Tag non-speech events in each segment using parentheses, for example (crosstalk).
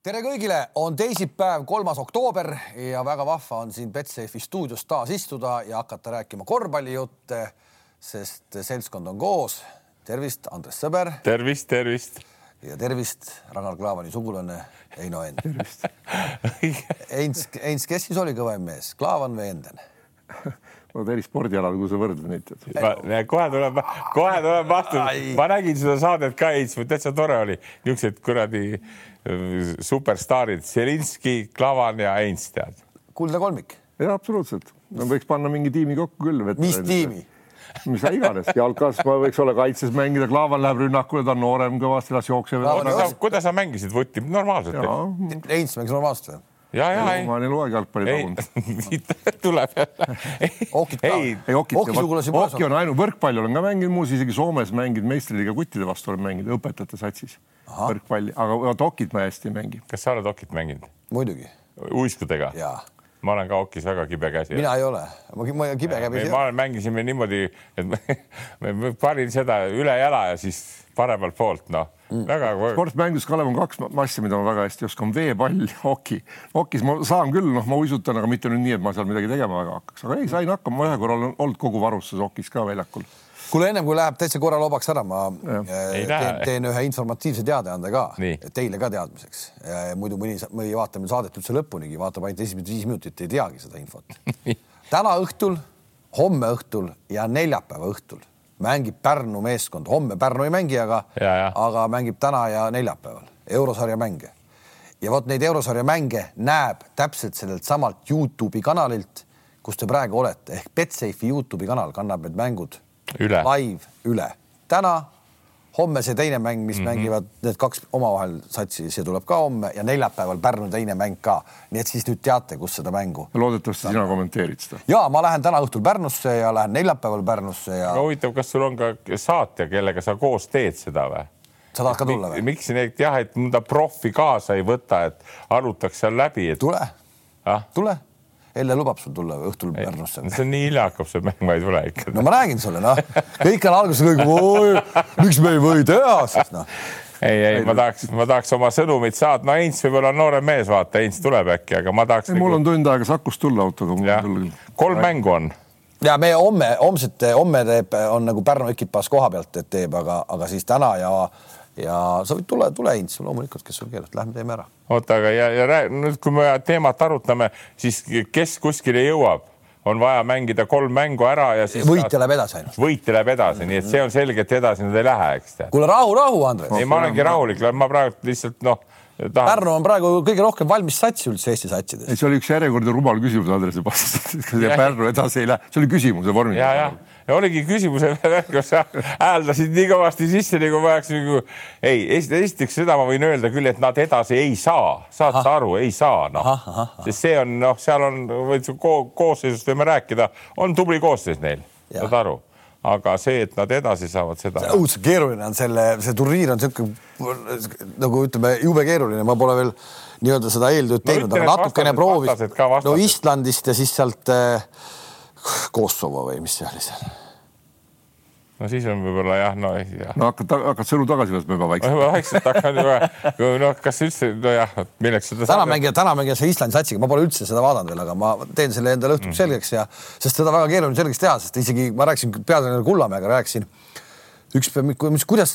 tere kõigile, on teisipäev, kolmas oktoober ja väga vahva on siin Betsafe'i stuudios taas istuda ja hakata rääkima korvpallijutte, sest seltskond on koos. tervist, Andres Sõber. tervist, tervist. ja tervist, Ragnar Klavani sugulane Heino End. tervist (laughs) Heinz, Heinz, kes siis oli kõvem mees, Klaavan või Enden? (laughs) no eri spordialal, kui sa võrdled neid. kohe tuleb, kohe tuleb vastus. ma nägin seda saadet ka, Heits, täitsa tore oli, niisugused kuradi superstaarid, Zelinski, Klavan ja Heinz, tead. kuldne kolmik. ja absoluutselt, no võiks panna mingi tiimi kokku küll. mis tiimi? mis iganes, jalkas võiks olla kaitses mängida, Klaavan läheb rünnakule, ta on noorem kõvasti, las jookseb. kuidas sa mängisid, võtti normaalselt? Heinz mängis normaalselt või? Ja, ja ei. ma olen eluaeg jalgpalli tagunud. (laughs) tuleb jälle. (laughs) okid ka. ei, okid, oki on ainult, võrkpalli olen ka mänginud, muuseas isegi Soomes mänginud meistriliiga kuttide vastu olen mänginud õpetajate satsis võrkpalli, aga vot okit ma hästi ei mängi. kas sa oled okit mänginud? muidugi. uiskudega? ma olen ka okis väga kibe käsi. mina ei ole, ma kibe käsi ei ole. ma mängisime niimoodi, et (laughs) ma panin seda üle jala ja siis paremalt poolt, noh. Väga sportmängus, Kalev, on kaks massi, mida ma väga hästi oskan, veepall ja hoki. hokis ma saan küll, noh, ma uisutan, aga mitte nüüd nii, et ma seal midagi tegema väga hakkaks, aga ei, sain hakkama, ma ühe korra olen olnud kogu varustuses hokis ka väljakul. Kuule, ennem kui läheb täitsa korra loobaks ära, ma äh, teen, teen ühe informatiivse teadeande ka Nii. teile ka teadmiseks. muidu mõni, mõni vaatab saadet üldse lõpunigi, vaatab ainult esimesed viis minutit, ei teagi seda infot. (laughs) Täna õhtul, homme õhtul ja neljapäeva õhtul mängib Pärnu meeskond, homme Pärnu ei mängi, aga, aga mängib täna ja neljapäeval eurosarja mänge. ja vot neid eurosarja mänge näeb täpselt sellelt samalt Youtube'i kanalilt, kus te praegu olete ehk Betsafe'i Youtube'i kanal kannab need mängud üle. live üle. täna homme see teine mäng, mis mm -hmm. mängivad need kaks omavahel satsi, see tuleb ka homme ja neljapäeval Pärnu teine mäng ka. nii et siis nüüd teate, kus seda mängu. loodetavasti sina kommenteerid seda. ja ma lähen täna õhtul Pärnusse ja lähen neljapäeval Pärnusse ja. aga huvitav, kas sul on ka saatja, kellega sa koos teed seda või? sa tahad ka tulla või? miks neid jah, et mõnda profi kaasa ei võta, et arutaks seal läbi et...? tule ah?, tule Elle lubab sul tulla õhtul Pärnusse. see on nii hilja hakkab see mäng, ma ei tule ikka. no ma räägin sulle, noh, kõik on alguses kõik, miks me ei või teha, siis noh ei, ei, ma tahaks, ma tahaks oma sõnumit saata, no Heinz võib-olla on noorem mees, vaata, Heinz tuleb äkki, aga ma tahaks. mul on tund aega Sakust tulla autoga. kolm mängu on. ja me homme, homset, homme teeb, on nagu Pärnu ekipaaž koha pealt, teeb, aga, aga siis täna ja ja sa võid tulla, tule Heinz, loomulikult, kes sul keelab, lähme teeme ära. oota, aga ja, ja nüüd, kui me teemat arutame, siis kes kuskile jõuab? on vaja mängida kolm mängu ära ja siis. võitja läheb edasi ainult. võitja läheb edasi, nii et see on selge, et edasi nad ei lähe, eks tead. kuule, rahu, rahu, Andres. ei, ma olengi rahulik, ma praegu lihtsalt noh tahan. Pärnu on praegu kõige rohkem valmis sats üldse Eesti satsides. see oli üks järjekordne rumal küsimus Andrese vastas, kas Pärnu edasi ei lähe, see oli küsimuse vormis ja oligi küsimuse kus sa hääldasid nii kõvasti sisse, nagu ma oleks nagu ei, esiteks seda ma võin öelda küll, et nad edasi ei saa, saad sa aru, ei saa noh, sest see on noh, seal on ko koosseisust võime rääkida, on tubli koosseis neil, saad aru. Aga see, et nad edasi saavad seda. õudselt keeruline on selle, see turniir on niisugune nagu ütleme, jube keeruline, ma pole veel nii-öelda seda eeltööd teinud no,, aga natukene proovis. no Islandist ja siis sealt äh, Kosovo või mis see oli seal? no siis on võib-olla jah, no jah. no hakkad, hakkad sõnu tagasi võtma juba vaikselt. juba vaikselt hakkan juba, noh, kas üldse, nojah, milleks seda. täna mängija, täna mängija see Islandi satsiga, ma pole üldse seda vaadanud veel, aga ma teen selle endale õhtuks mm. selgeks ja, sest seda väga keeruline selgeks teha, sest isegi ma rääkisin peatreener Kullamäega, rääkisin üks päev, kuidas,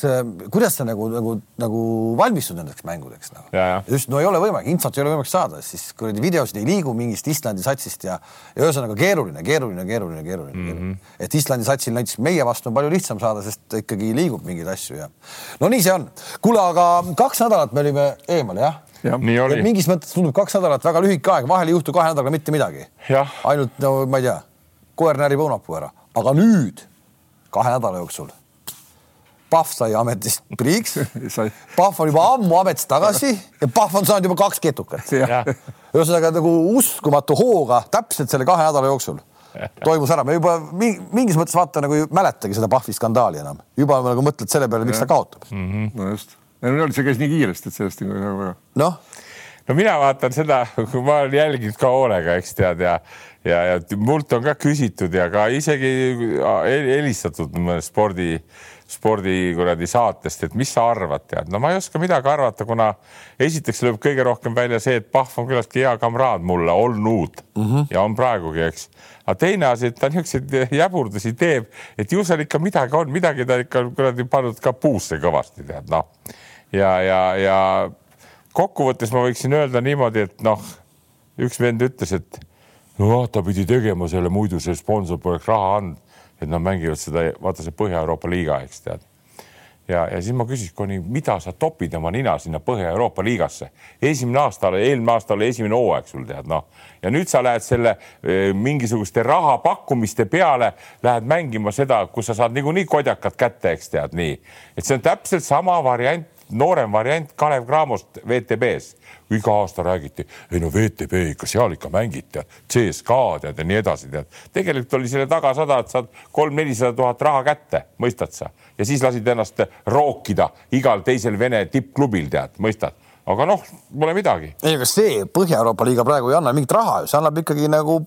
kuidas sa nagu, nagu, nagu valmistud nendeks mängudeks nagu. just, no ei ole võimalik, infot ei ole võimalik saada, siis kuradi videosid ei liigu mingist Islandi satsist ja, ja ühesõnaga keeruline, keeruline, keeruline, keeruline mm. -hmm. et Islandi satsil näiteks meie vastu on palju lihtsam saada, sest ikkagi liigub mingeid asju ja no nii see on. kuule, aga kaks nädalat me olime eemal, jah? Ja. mingis mõttes tundub kaks nädalat väga lühike aeg, vahel ei juhtu kahe nädalaga mitte midagi. ainult no ma ei tea, koer närib õunapuu ära, aga nüüd kahe nädala jooksul Pahv sai ametist priiks. (laughs) Pahv on juba ammu ametist tagasi (laughs) ja Pahv on saanud juba kaks ketukat. ühesõnaga nagu uskumatu hooga täpselt selle kahe nädala jooksul toimus ära, me juba mingis mõttes vaata nagu ei mäletagi seda Pahvi skandaali enam, juba nagu mõtled selle peale, miks ta kaotab. Mm. -hmm. no just, see käis nii kiiresti, et sellest ole väga. noh. No mina vaatan seda, kui ma olen jälginud ka hoolega, eks tead ja ja, ja mult on ka küsitud ja ka isegi helistatud spordi spordi kuradi saatest, et mis sa arvad, tead, no ma ei oska midagi arvata, kuna esiteks lööb kõige rohkem välja see, et Pahv on küllaltki hea kamraad mulle olnud mm -hmm. ja on praegugi, eks. aga teine asi, et ta niisuguseid jäburdusi teeb, et ju seal ikka midagi on, midagi ta ikka kuradi pannud ka puusse kõvasti, tead noh. ja, ja, ja kokkuvõttes ma võiksin öelda niimoodi, et noh, üks vend ütles, et no ta pidi tegema selle, muidu see sponsor poleks raha andnud et nad mängivad seda, vaata see Põhja-Euroopa liiga, eks tead. ja, ja siis ma küsisin, mida sa topid oma nina sinna Põhja-Euroopa liigasse. esimene aasta, eelmine aasta oli esimene hooaeg sul tead noh ja nüüd sa lähed selle e, mingisuguste raha pakkumiste peale, lähed mängima seda, kus sa saad niikuinii kodjakad kätte, eks tead nii, et see on täpselt sama variant noorem variant Kalev Cramost WTB-s iga aasta räägiti, ei no VTB ikka seal ikka mängid tead, CSKA tead ja nii edasi tead. tegelikult oli selle taga sada, et saad kolm-nelisada tuhat raha kätte, mõistad sa, ja siis lasid ennast rookida igal teisel Vene tippklubil tead, mõistad aga noh, pole midagi. ei, aga see Põhja-Euroopa liiga praegu ei anna mingit raha ju, see annab ikkagi nagu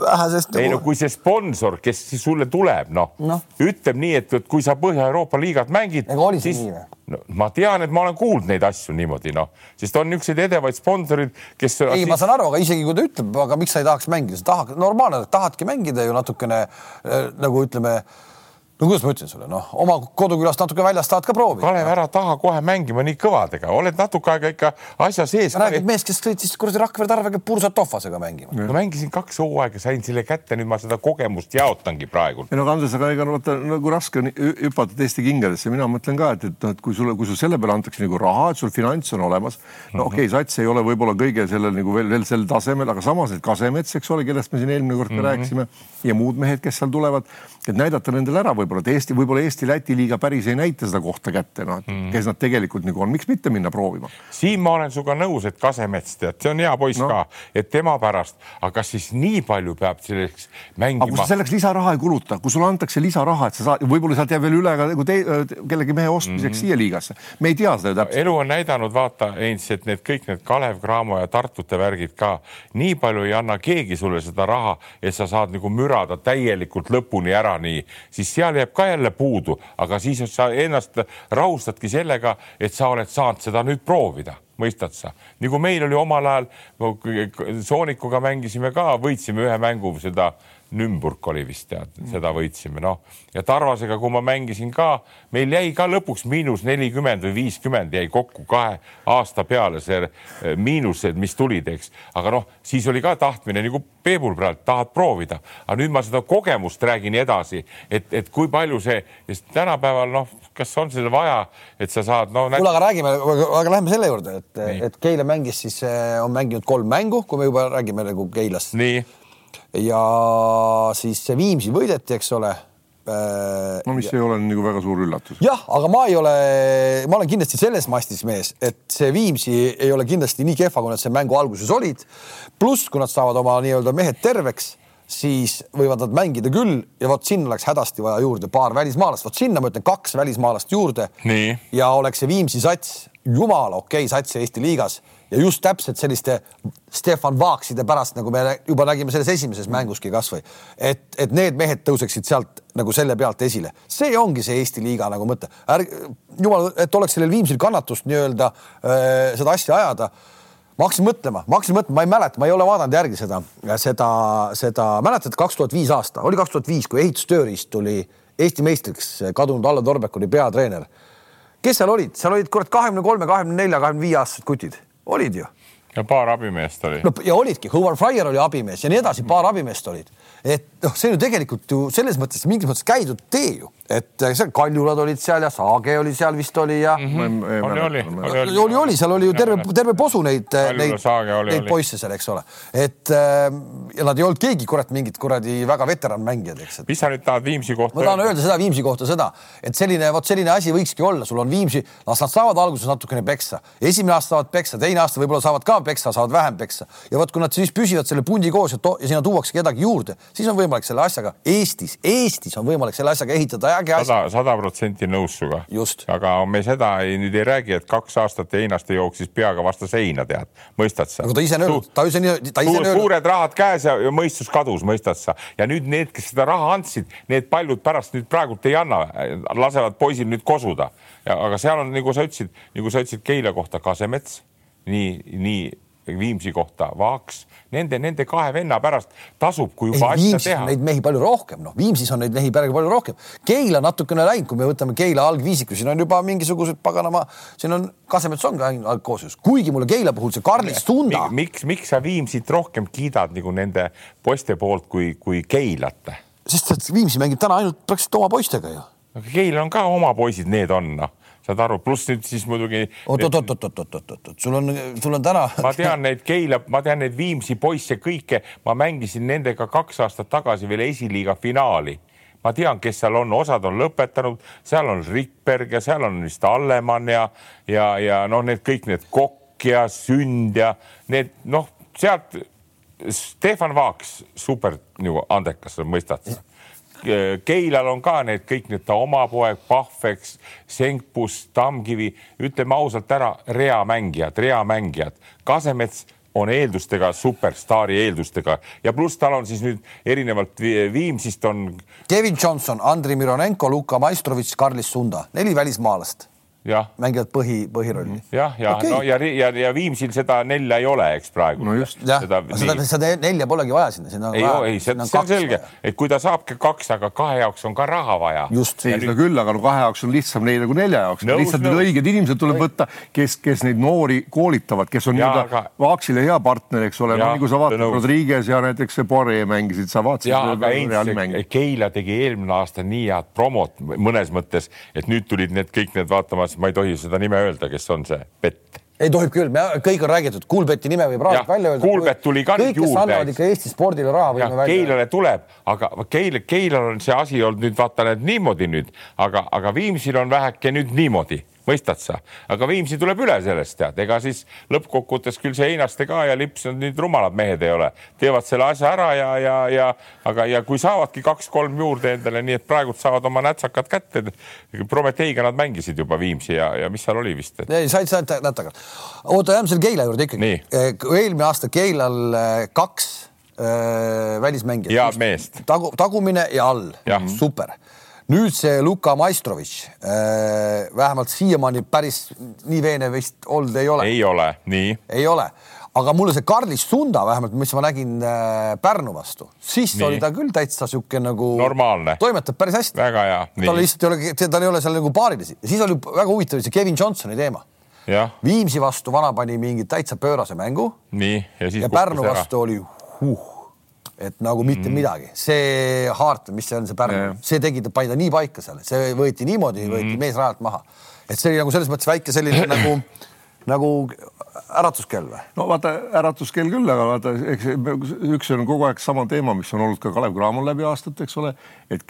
vähesest. ei no kui see sponsor, kes sulle tuleb, noh no. ütleb nii, et, et kui sa Põhja-Euroopa liigat mängid. ega oli see siis... nii või? no ma tean, et ma olen kuulnud neid asju niimoodi, noh, sest on niisuguseid edevaid sponsorid, kes. ei siis..., ma saan aru, aga isegi kui ta ütleb, aga miks sa ei tahaks mängida, sa tahad, normaalne, tahadki mängida ju natukene äh, nagu ütleme no kuidas ma ütlen sulle, noh, oma kodukülast natuke väljas tahad ka proovida. Kalev, ära taha kohe mängima nii kõvadega, oled natuke aega ikka asja sees. räägid meest, kes sõitis kuradi Rakvere Tarvega Pursat Tohvasega mängima. no mängisin kaks hooaega, sain selle kätte, nüüd ma seda kogemust jaotangi praegu. ei no Andres, aga ega vaata nagu raske on hüpata teiste kingadesse, mina mõtlen ka, et, et noh, et kui sulle, kui sul selle peale antakse nagu raha, et sul finants on olemas. no okei okay,, sats ei ole võib-olla kõige sellel nagu veel, veel sel tasemel, aga samas need Kasemets, eks ole, kellest me siin eelmine kord ka mm -hmm. rääkisime ja muud mehed, kes seal tulevad, et näidata nendele ära võib-olla, et Eesti võib-olla Eesti Eesti-Läti liiga päris ei näita seda kohta kätte, noh, et mm. kes nad tegelikult nagu on, miks mitte minna proovima. siin ma olen sinuga nõus, et Kasemets, tead, see on hea poiss no. ka, et tema pärast, aga kas siis nii palju peab selleks mängima? aga kui sa selleks lisaraha ei kuluta, kui sulle antakse lisaraha, et sa saad, võib-olla sealt jääb veel üle ka nagu te, kellegi mehe ostmiseks mm -hmm. siia liigasse, me ei tea seda täpselt. elu on näidanud, vaata, Heinz, et need kõik need Kalev Cramo ja Tartute värgid ka, nii palju ei anna keegi sulle seda raha, et sa saad nagu mürada täielikult lõpuni ära, nii, siis seal jääb ka jälle puudu aga siis sa ennast rahustadki sellega, et sa oled saanud seda nüüd proovida. Mõistad sa, nagu meil oli omal ajal, Soonikuga mängisime ka, võitsime ühe mängu seda Nümburg oli vist tead, seda võitsime, noh ja Tarvasega, kui ma mängisin ka, meil jäi ka lõpuks miinus nelikümmend või viiskümmend jäi kokku kahe aasta peale see eh, miinused, mis tulid, eks, aga noh, siis oli ka tahtmine nagu Peebul praegu tahad proovida, aga nüüd ma seda kogemust räägin edasi, et, et kui palju see, sest tänapäeval noh, kas on seda vaja, et sa saad no,. kuule, aga räägime, aga lähme selle juurde, et, et Keila mängis siis, eh, on mänginud kolm mängu, kui me juba räägime nagu Keilast. nii ja siis see Viimsi võideti, eks ole äh, no mis ja... ei ole nagu väga suur üllatus. jah, aga ma ei ole, ma olen kindlasti selles mastis mees, et see Viimsi ei ole kindlasti nii kehva, kui nad seal mängu alguses olid. pluss, kui nad saavad oma nii-öelda mehed terveks, siis võivad nad mängida küll ja vot sinna oleks hädasti vaja juurde paar välismaalast, vot sinna ma ütlen kaks välismaalast juurde. ja oleks see Viimsi sats jumala okei okay sats Eesti liigas ja just täpselt selliste Stefan Vaakside pärast, nagu me juba nägime selles esimeses mänguski kasvõi, et, et need mehed tõuseksid sealt nagu selle pealt esile. see ongi see Eesti liiga nagu mõte. ärge, jumal, et oleks sellel Viimsil kannatust nii-öelda äh, seda asja ajada ma hakkasin mõtlema, ma hakkasin mõtlema, ma ei mäleta, ma ei ole vaadanud järgi seda, seda, seda, mäletad, kaks tuhat viis aasta, oli kaks tuhat viis, kui ehitustööriist tuli Eesti meistriks, kadunud Allar Torbek oli peatreener. kes seal olid, seal olid kurat kahekümne kolme, kahekümne nelja, kahekümne viie aastased kutid olid ju. ja paar abimeest oli. no ja olidki, Howard Fryer oli abimees ja nii edasi, paar abimeest olid. et noh, see on ju tegelikult ju selles mõttes mingis mõttes käidud tee ju et seal Kaljulad olid seal ja Saage oli seal vist oli ja mm. -hmm. oli, oli, oli, oli, oli, seal oli ju terve, terve posu neid, neid, neid poisse seal, eks ole. et ähm, ja nad ei olnud keegi kurat mingid kuradi väga veteranmängijad, eks. mis sa nüüd tahad Viimsi kohta? ma tahan öelda seda Viimsi kohta seda, et selline, vot selline asi võikski olla, sul on Viimsi, las nad saavad alguses natukene peksa, esimene aasta saavad peksa, teine aasta võib-olla saavad ka peksa, saavad vähem peksa ja vot, kui nad siis püsivad selle pundi koos ja, ja sinna tuuakse kedagi juurde, siis on võimalik selle asjaga Eestis, Eestis on võimalik selle asjaga ehitada äge asi. sada, protsenti nõus sinuga. aga me seda ei, nüüd ei räägi, et kaks aastat Einaste jooksis peaga vastu seina, tead, mõistad sa? aga ta ise on öelnud, ta ise ta ise on öelnud. suured rahad käes ja, ja mõistus kadus, mõistad sa? ja nüüd need, kes seda raha andsid, need paljud pärast nüüd praegult ei anna, lasevad poisil nüüd kosuda. aga seal on, nagu sa ütlesid, nagu sa ütlesid Keila kohta Kasemets, nii, nii Viimsi kohta Vaaks, nende, nende kahe venna pärast tasub, kui juba ei, asja teha. Neid mehi palju rohkem, noh, Viimsis on neid mehi päris palju rohkem. Keila natukene läinud, kui me võtame Keila algviisiku, siin on juba mingisugused paganama, siin on Kasemets on ka algkoosseisus, kuigi mulle Keila puhul see Karlis Tunda. miks, miks sa Viimsit rohkem kiidad nagu nende poiste poolt kui, kui Keilat? sest et Viimsi mängib täna ainult praktiliselt oma poistega ju. aga Keila on ka oma poisid, need on noh saad aru, pluss nüüd siis muidugi. oot, oot, oot, oot, oot, oot, oot, oot, sul on, sul on täna. ma tean neid Keila, ma tean neid Viimsi poisse kõike, ma mängisin nendega kaks aastat tagasi veel esiliiga finaali ma tean, kes seal on, osad on lõpetanud, seal on Rikberg ja seal on vist Allemann ja, ja, ja noh, need kõik need Kokk ja Sünd ja need noh, sealt Stefan Vaaks, super nagu andekas, mõistad sa Keilal on ka need kõik need ta oma poeg, Pahveks, Senkpus, Tammkivi, ütleme ausalt ära, reamängijad, reamängijad, Kasemets on eeldustega, superstaari eeldustega. Ja pluss tal on siis nüüd erinevalt Viimsist on. Kevin Johnson, Andrei Mironenko, Luka Maistrovitš, Karlis Sunda, neli välismaalast mängivad põhi, põhirolli. jah, ja okay. no ja, ja, ja Viimsil seda nelja ei ole, eks praegu. no just. seda, seda, seda nelja polegi vaja sinna, sinna on ei, ei, see, on selge, et kui ta saabki kaks, aga kahe jaoks on ka raha vaja. just, seda nüüd... küll, aga no kahe jaoks on lihtsam neile kui nelja jaoks. lihtsalt need õiged inimesed tuleb võtta, kes, kes neid noori koolitavad, kes on nii-öelda aga... Vaaksile hea partner, eks ole, no nagu sa vaatad, Rodriguez ja näiteks see Poirier mängisid, sa vaatasid. Keila tegi eelmine aasta nii head promot mõnes mõttes, et nüüd tulid need kõik need vaatama siis ma ei tohi seda nime öelda, kes on see Pett ei tohib küll, me kõik on räägitud, Kuulbeti nime võib raadios välja öelda. Kuulbet tuli ka kõik, juurde. annavad ikka Eesti spordile raha, võime välja. Keilale tuleb, aga Keil, Keilal on see asi olnud nüüd vaata need niimoodi nüüd, aga, aga Viimsil on väheke nüüd niimoodi mõistad sa, aga Viimsi tuleb üle sellest tead, ega siis lõppkokkuvõttes küll see Einaste ka ja Lips on nüüd rumalad mehed ei ole, teevad selle asja ära ja, ja, ja aga, ja kui saavadki kaks-kolm juurde endale, nii et praegult saavad oma nätsakad kätte. Prometeiga nad mängisid juba Viimsi ja, ja mis seal oli vist et...? ei, said, said nätaga. oota, jääme selle Keila juurde ikkagi. eelmine aasta Keilal äh, kaks äh, välismängijat. head meest. tagu, tagumine ja all, super nüüd see Luka Maistrovitš äh, vähemalt siiamaani päris nii veenev vist olnud ei ole. ei ole, nii. ei ole, aga mulle see Karlis Sunda vähemalt, mis ma nägin äh, Pärnu vastu, siis nii. oli ta küll täitsa sihuke nagu. normaalne. toimetab päris hästi. väga hea. tal lihtsalt ei ole, tal ei ole seal nagu paarilisi ja siis oli väga huvitav see Kevin Johnsoni teema. Viimsi vastu vana pani mingi täitsa pöörase mängu. nii ja siis. ja Pärnu vastu oli huh et nagu mitte mm. midagi, see haart, mis see on, see Pärnu, see tegi, pani ta nii paika seal, see võeti niimoodi mm., võeti mees rajalt maha. et see oli nagu selles mõttes väike selline (clears throat) nagu, nagu äratuskell või? no vaata, äratuskell küll, aga vaata, eks üks on kogu aeg sama teema, mis on olnud ka Kalev Cramol läbi aastate, eks ole, et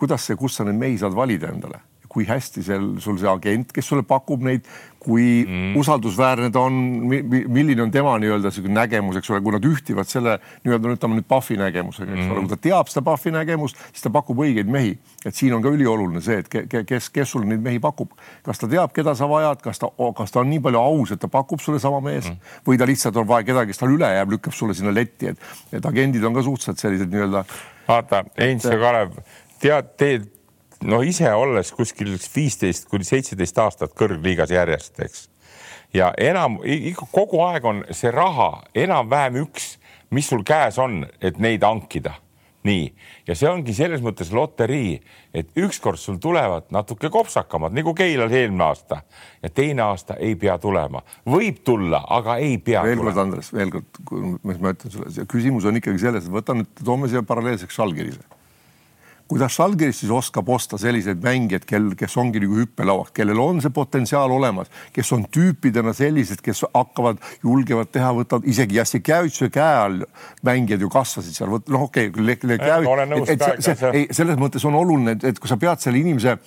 kuidas see, kus sa neid mehi saad valida endale kui hästi seal sul see agent, kes sulle pakub neid, kui mm. usaldusväärne ta on, milline on tema nii-öelda niisugune nägemus, eks ole, kui nad ühtivad selle nii-öelda ütleme nüüd Pahvi nägemusega, eks mm. ole, kui ta teab seda Pahvi nägemust, siis ta pakub õigeid mehi. et siin on ka ülioluline see, et ke, kes, kes sulle neid mehi pakub, kas ta teab, keda sa vajad, kas ta, kas ta on nii palju aus, et ta pakub sulle sama mees mm. või ta lihtsalt on vaja kedagi, kes tal üle jääb, lükkab sulle sinna letti, et, et agendid on ka suhteliselt sellised nii-öelda. vaata, Heinz ja Kalev, tead, teed no ise olles kuskil viisteist kuni seitseteist aastat kõrgliigas järjest, eks. ja enam kogu aeg on see raha enam-vähem üks, mis sul käes on, et neid hankida. Nii, ja see ongi selles mõttes loterii, et ükskord sul tulevad natuke kopsakamad nagu Keilal eelmine aasta. Ja teine aasta ei pea tulema, võib tulla, aga ei pea. veel kord, Andres, veel kord, mis ma ütlen sulle, küsimus on ikkagi selles, võta nüüd, toome siia paralleelseks Žalgirise kuidas Žalgiris siis oskab osta selliseid mängijaid, kel, kes ongi nagu hüppelauaks, kellel on see potentsiaal olemas, kes on tüüpidena sellised, kes hakkavad, julgevad teha, võtavad isegi Jassikevitši käe all mängijad ju kasvasid seal, noh, okei okay,, ei, selles mõttes on oluline, et, et kui sa pead selle inimese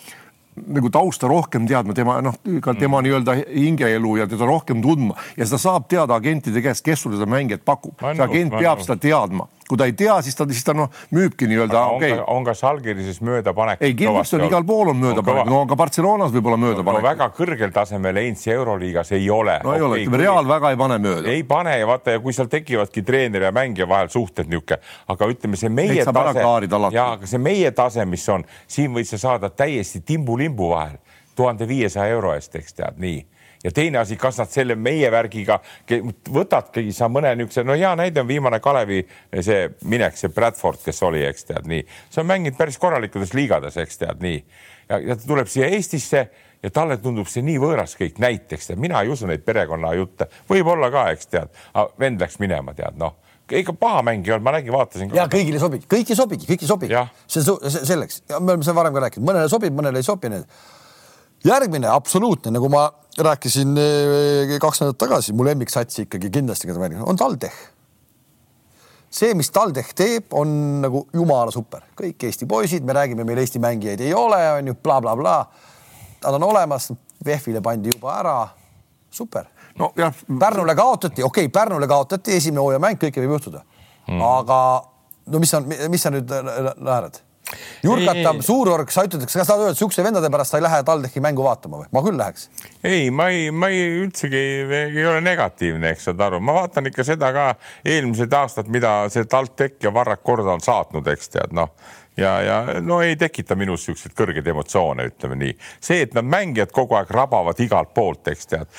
nagu tausta rohkem teadma, tema noh, ka tema mm. nii-öelda hingeelu ja teda rohkem tundma ja seda saab teada agentide käest, kes sulle seda mängijat pakub. see agent peab seda teadma kui ta ei tea, siis ta, siis ta noh, müübki nii-öelda. Okay. on ka Žalgirises möödapanek? ei, kindlasti on igal pool on möödapanek, no ka Barcelonas võib olla möödapanek no,. väga kõrgel tasemel Einsi euroliigas ei ole. no ei okay, ole, ütleme Real väga ei pane mööda. ei pane ja vaata ja kui seal tekivadki treeneri ja mängija vahel suhted niisugune, aga ütleme, see meie tase, ja aga see meie tase, mis on, siin võid sa saada täiesti timbu-limbu vahel tuhande viiesaja euro eest, eks tead nii ja teine asi, kas nad selle meie värgiga võtadki sa mõne niisuguse, no hea näide on viimane Kalevi see minek, see Bradford, kes oli, eks tead nii, see on mänginud päris korralikutes liigades, eks tead nii. Ja, ja ta tuleb siia Eestisse ja talle tundub see nii võõras kõik, näiteks mina ei usu neid perekonnajutte, võib-olla ka, eks tead, vend läks minema, tead noh. Ega paha mäng ei olnud, ma nägin, vaatasin. ja kõigile sobib, kõik ei sobigi, kõik ei sobi. see, see selleks, me oleme seda varem ka rääkinud, mõnele sobib, mõnele ei sobi. järgmine absoluutne, nagu ma rääkisin eh, kaks nädalat tagasi, mu lemmiksats ikkagi kindlasti, keda ma räägin, on TalTech. see, mis TalTech teeb, on nagu jumala super, kõik Eesti poisid, me räägime, meil Eesti mängijaid ei ole, on ju blablabla bla, bla. Nad on olemas, VEF-ile pandi juba ära, super. no jah. Pärnule kaotati, okei okay,, Pärnule kaotati esimene hooajamäng, kõike võib juhtuda mm.. aga no mis on, mis sa nüüd naerad? Jurkatam, suurorg, sa ütled, kas sa et siukse vendade pärast sa ei lähe TalTechi mängu vaatama või? ma küll läheks. ei, ma ei, ma ei üldsegi ei, ei ole negatiivne, eks saad aru, ma vaatan ikka seda ka eelmised aastad, mida see TalTech ja Varrak korda on saatnud, eks tead, noh ja, ja no ei tekita minus siukseid kõrgeid emotsioone, ütleme nii. see, et nad mängijad kogu aeg rabavad igalt poolt, eks tead.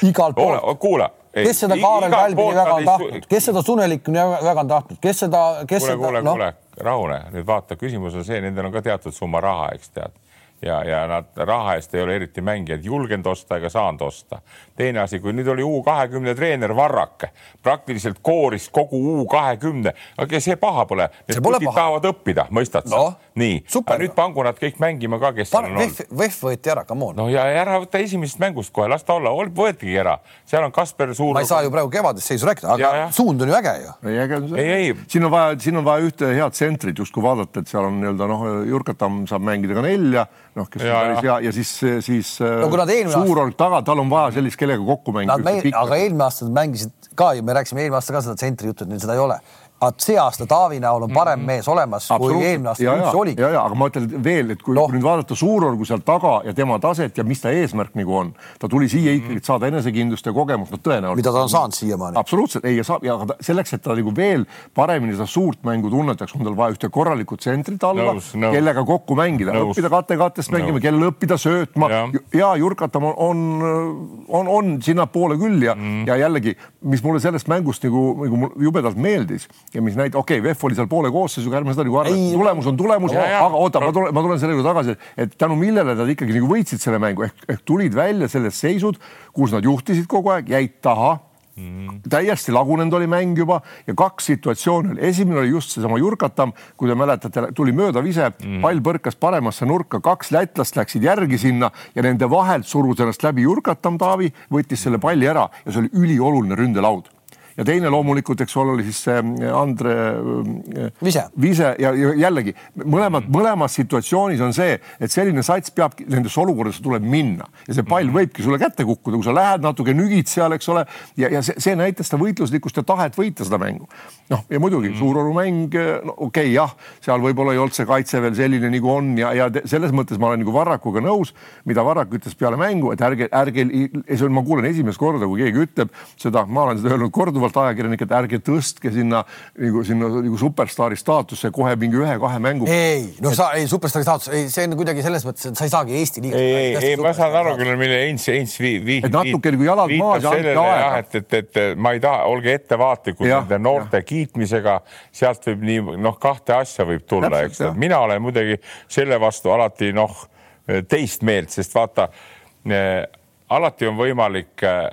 kuula kes seda Kaarel Kalbini väga on tahtnud, kes seda Sunelikuni väga on tahtnud, kes seda, kes kuule, seda. kuule, kuule no., rahune, nüüd vaata, küsimus on see, nendel on ka teatud summa raha, eks tead ja, ja nad raha eest ei ole eriti mängijaid julgenud osta ega saanud osta. teine asi, kui nüüd oli U kahekümne treener Varrak, praktiliselt kooris kogu U kahekümne, aga see paha pole. Need putid tahavad õppida, mõistad sa no,? nii, nüüd pangu nad kõik mängima ka, kes seal on olnud. VEF võeti ära, come on. no ja ära võta esimesest mängust kohe, las ta olla, võetigi ära, seal on Kasper Suur. ma ei saa ju praegu kevadist seisu rääkida, aga ja, ja. suund on ju äge ju. ei, äge on see. siin on vaja, siin on vaja ühte head tsentrit justkui vaadata, et seal on nii-öelda noh, Jurkatamm saab mängida ka nelja noh, kes ja, on päris hea ja siis, siis no, suurorg taga, tal on vaja sellist, kellega kokku mängida. aga eelmine aasta nad mängisid ka ju, me rääkisime eelmine aasta ka seda tsentri juttu, et neil seda ei ole aga see aasta Taavi näol on parem mm -hmm. mees olemas, kui eelmine aasta ja, üldse oligi. ja, ja aga ma ütlen veel, et kui no. nüüd vaadata Suurorgu seal taga ja tema taset ja mis ta eesmärk nagu on, ta tuli siia mhm. ikkagi, et saada enesekindlust ja kogemust, no tõenäoliselt. mida ta on saanud siiamaani. absoluutselt, ei ja saab ja selleks, et ta nagu veel paremini seda suurt mängu tunnetaks, on tal vaja ühte korralikku tsentrit alla, kellega kokku mängida, õppida kate-kattest mängima, kellele õppida söötma ja, ja Jurkatam on, on, on, on sinnapoole küll ja mm., ja jällegi, mis mulle sellest mängust nagu, nagu jubedalt meeldis ja mis näitab, okei okay,, VEF oli seal poole koosseisuga, ärme seda nagu arva, tulemus on tulemus, aga oota, ma tulen, ma tulen selle juurde tagasi, et tänu millele nad ikkagi nagu võitsid selle mängu? Ehk, ehk tulid välja sellest seisud, kus nad juhtisid kogu aeg, jäid taha. Mm. täiesti lagunenud oli mäng juba ja kaks situatsiooni oli, esimene oli just seesama Jurkatam, kui te mäletate, tuli möödavise mm., pall põrkas paremasse nurka, kaks lätlast läksid järgi sinna ja nende vahelt surus ennast läbi Jurkatam, Taavi võttis selle palli ära ja see oli ülioluline ründelaud ja teine loomulikult, eks ole, oli siis see äh, Andre äh, Vise, Vise ja, ja jällegi mõlemad, mõlemas situatsioonis on see, et selline sats peab nendesse olukordadesse tuleb minna ja see pall mhm. võibki sulle kätte kukkuda, kui sa lähed natuke nügid seal, eks ole, ja, ja see, see näitas seda võitluslikkust ja tahet võita seda mängu. noh, ja muidugi mm -hmm. Suuroru mäng, no okei okay,, jah, seal võib-olla ei olnud see kaitse veel selline nagu on ja, ja selles mõttes ma olen nagu Varrakuga nõus, mida Varrak ütles peale mängu, et ärge, ärge, see on, ma kuulen esimest korda, kui keegi ütleb seda, ma olen seda öelnud korduvalt korduvalt ajakirjanikke, et ärge tõstke sinna nagu sinna nagu superstaari staatusse kohe mingi ühe-kahe mängu. ei, no sa ei superstaari staatus, ei, see on kuidagi selles mõttes, et sa ei saagi Eesti liiga. ei, ei, ei, ma saan aru küll, mille Heinz, Heinz vii-, vii-. et natuke nagu jalad maas ja andke aega. et, et, et ma ei taha, olge ettevaatlikud nende noorte ja. kiitmisega, sealt võib nii noh, kahte asja võib tulla, eks. mina olen muidugi selle vastu alati noh, teist meelt, sest vaata äh, alati on võimalik äh,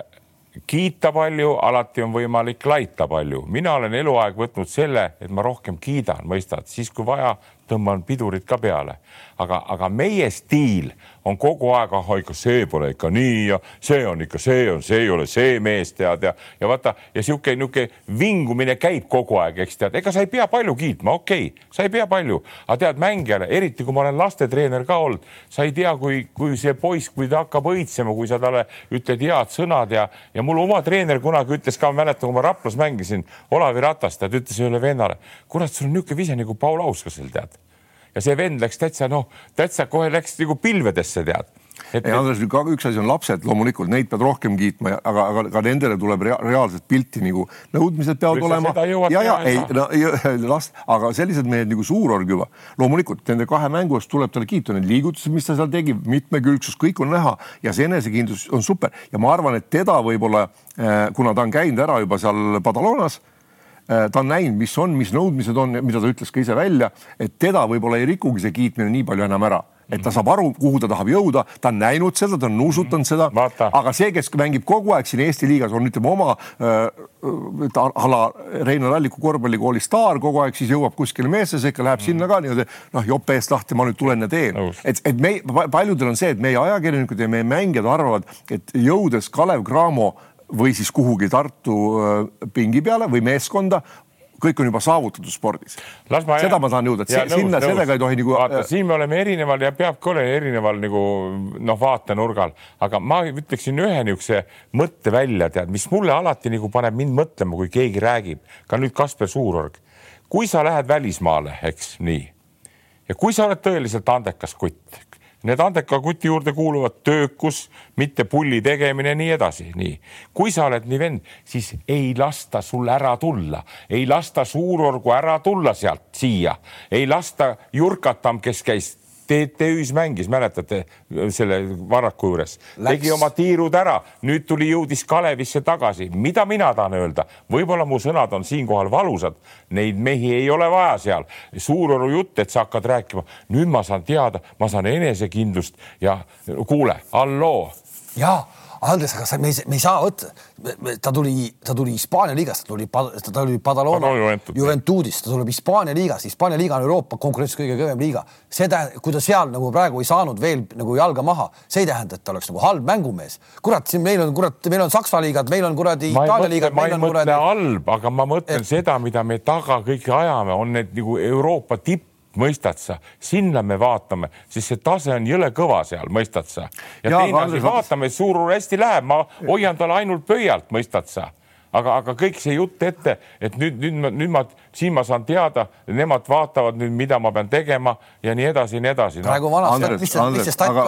kiita palju, alati on võimalik laita palju. mina olen eluaeg võtnud selle, et ma rohkem kiidan, mõistad, siis kui vaja, tõmban pidurid ka peale, aga, aga meie stiil on kogu aeg, ah ikka see pole ikka nii ja see on ikka, see on, see ei ole see mees tead ja, ja vaata ja sihuke niisugune vingumine käib kogu aeg, eks tead, ega sa ei pea palju kiitma, okei okay,, sa ei pea palju, aga tead mängijale, eriti kui ma olen lastetreener ka olnud, sa ei tea, kui, kui see poiss, kui ta hakkab õitsema, kui sa talle ütled head sõnad ja, ja mul oma treener kunagi ütles ka, mäletan, kui ma Raplas mängisin, Olavi Ratas, ta ütles ühele vennale, kurat, sul on niisugune vise nagu Paul Auskasel tead ja see vend läks täitsa noh, täitsa kohe läks nagu pilvedesse, tead et ei, Andres, üks asi on lapsed, loomulikult neid pead rohkem kiitma, aga, aga ka nendele tuleb rea reaalset pilti nagu nõudmised peavad Või olema. ja, ja ei, no (laughs) last, aga sellised mehed nagu Suurorg juba, loomulikult nende kahe mängu eest tuleb talle kiita, need liigutused, mis ta seal tegi, mitmekülgsus, kõik on näha ja see enesekindlus on super ja ma arvan, et teda võib-olla, eh, kuna ta on käinud ära juba seal Badalonas ta on näinud, mis on, mis nõudmised on, mida ta ütles ka ise välja, et teda võib-olla ei rikugi see kiitmine nii palju enam ära et ta saab aru, kuhu ta tahab jõuda, ta on näinud seda, ta on nuusutanud seda, aga see, kes mängib kogu aeg siin Eesti liigas, on ütleme oma äh, ala Reinar Alliku korvpallikooli staar kogu aeg, siis jõuab kuskile meeste sekka, läheb mm. sinna ka niimoodi noh, jope eest lahti, ma nüüd tulen ja teen. et, et me, paljudel on see, et meie ajakirjanikud ja meie mängijad arvavad, et jõudes Kalev Cramo või siis kuhugi Tartu pingi peale või meeskonda kõik on juba saavutatud spordis. seda ma tahan jõuda, et ja, sinna nõus, sellega ei tohi nagu. vaata, siin me oleme erineval ja peabki olema erineval nagu noh, vaatenurgal, aga ma ütleksin ühe niisuguse mõtte välja, tead, mis mulle alati nagu paneb mind mõtlema, kui keegi räägib, ka nüüd Kasper Suurorg. kui sa lähed välismaale, eks nii, ja kui sa oled tõeliselt andekas kutt, Need andeka kuti juurde kuuluvad töökus, mitte pulli tegemine, nii edasi, nii. kui sa oled nii vend, siis ei lasta sul ära tulla, ei lasta suurorgu ära tulla sealt siia, ei lasta Jurkatam, kes käis TTÜ-s mängis, mäletate selle Varraku juures, tegi oma tiirud ära, nüüd tuli, jõudis Kalevisse tagasi. mida mina tahan öelda, võib-olla mu sõnad on siinkohal valusad, neid mehi ei ole vaja seal. Suuroru jutt, et sa hakkad rääkima, nüüd ma saan teada, ma saan enesekindlust ja kuule, halloo. ja Andres, aga sa, me ei, me ei saa võtta, ta tuli, ta tuli Hispaania liigast, ta tuli, ta tuli Badalona Juventudist, ta tuleb Hispaania liigast, Hispaania liiga on Euroopa konkurentsis kõige kõvem liiga. see tähendab, kui ta seal nagu praegu ei saanud veel nagu jalga maha, see ei tähenda, et ta oleks nagu halb mängumees. kurat, siin meil on, kurat, meil on Saksa liigad, meil on kuradi Itaalia liigad. ma ei mõtle kuradi... halb, aga ma mõtlen et... seda, mida me taga kõik ajame, on need nagu Euroopa tipp mõistad sa, sinna me vaatame, sest see tase on jõle kõva seal, mõistad sa. ja, ja teine asi, vaatame, Suurur hästi läheb, ma hoian talle ainult pöialt, mõistad sa aga, aga kõik see jutt ette, et nüüd, nüüd ma, nüüd ma, siin ma saan teada, nemad vaatavad nüüd, mida ma pean tegema ja nii edasi ja nii edasi no.. praegu vanasti, on?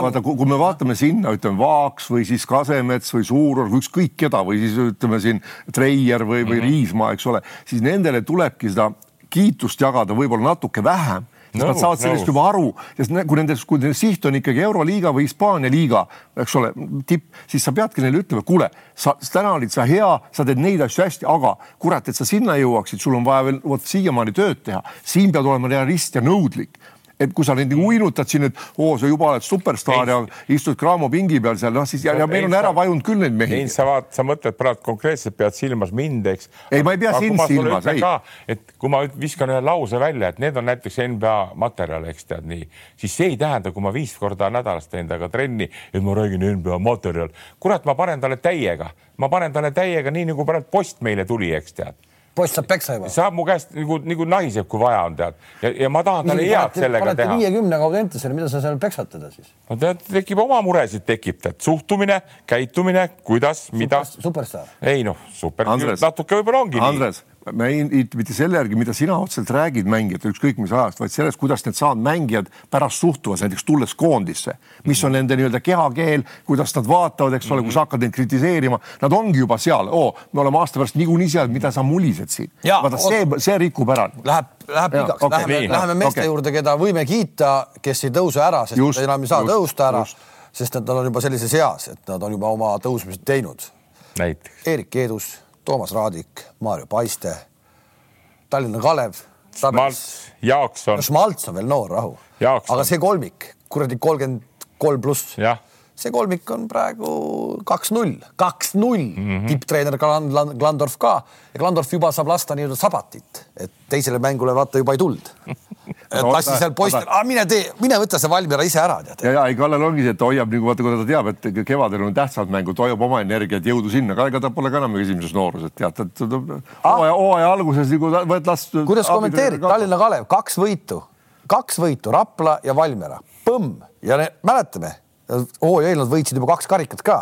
vaata, kui me vaatame sinna, ütleme Vaaks või siis Kasemets või Suurorg, ükskõik keda või siis ütleme siin Treier või, või mm -hmm. Riismaa, eks ole, siis nendele tulebki seda kiitust jagada võib-olla natuke vähem no, nad saavad sellest no. juba aru, sest kui nende, kui nende siht on ikkagi Euroliiga või Hispaania liiga, eks ole, tipp, siis sa peadki neile ütlema, kuule, sa täna olid sa hea, sa teed neid asju hästi, aga kurat, et sa sinna jõuaksid, sul on vaja veel vot siiamaani tööd teha, siin pead olema realist ja nõudlik et kui sa neid nagu uinutad siin, et oo, sa juba oled superstaar ja istud Cramo pingi peal seal, noh siis ja, ja meil on ära vajunud küll neid mehi. sa vaat-, sa mõtled praegu konkreetselt, pead silmas mind, eks. ei, ma ei pea sind silmas, ei. et kui ma viskan ühe lause välja, et need on näiteks NBA materjal, eks tead nii, siis see ei tähenda, kui ma viis korda nädalas teen temaga trenni, et ma räägin NBA materjal. kurat, ma panen talle täiega, ma panen talle täiega, nii nagu praegu post meile tuli, eks tead poiss saab peksa juba. saab mu käest nagu, nagu naiseb, kui vaja on, tead. ja, ja ma tahan talle head sellega teha. viiekümnega Audentusele, mida sa seal peksad teda siis? no tead, tekib oma muresid, tekib tead suhtumine, käitumine, kuidas, mida. superstaar. ei noh, super, natuke võib-olla ongi Andres. nii me ei, mitte selle järgi, mida sina otseselt räägid mängijatele, ükskõik mis ajast, vaid sellest, kuidas need saanud mängijad pärast suhtuvad, näiteks tulles koondisse, mis on nende nii-öelda kehakeel, kuidas nad vaatavad, eks ole, kui sa hakkad neid kritiseerima, nad ongi juba seal, oo, me oleme aasta pärast niikuinii seal, mida sa mulised siin. vaata see, see rikub ära. Läheb, läheb pikaks okay,, läheme, läheme meeste okay. juurde, keda võime kiita, kes ei tõuse ära, sest just, enam ei saa just, tõusta ära, sest et nad on juba sellises eas, et nad on juba oma tõusmised teinud. Eerik Eedus Toomas Raadik, Maarjo Paiste, Tallinna Kalev. Schmaltz, Jaakson no,. Schmaltz on veel noor, rahu. aga see kolmik, kuradi kolmkümmend kolm pluss. see kolmik on praegu kaks-null, kaks-null mm -hmm. tipptreener Glandorf ka ja Glandorf juba saab lasta nii-öelda sabatit, et teisele mängule vaata juba ei tulnud (laughs) lassi seal poistel, mine tee, mine võta see Valmiera ise ära, tead. ja, ja ei, Kallel ongi see, et hoiab nagu vaata, kuna ta teab, et kevadel on tähtsad mängud, hoiab oma energiat, jõudu sinna, aga ega ta pole ka enam esimeses nooruses, tead, et hooaja, hooaja alguses nagu võid lasta. kuidas kommenteerid, Tallinna Kalev, kaks võitu, kaks võitu, Rapla ja Valmiera, põmm! Ja ne, mäletame, hooaja eel nad võitsid juba kaks karikat ka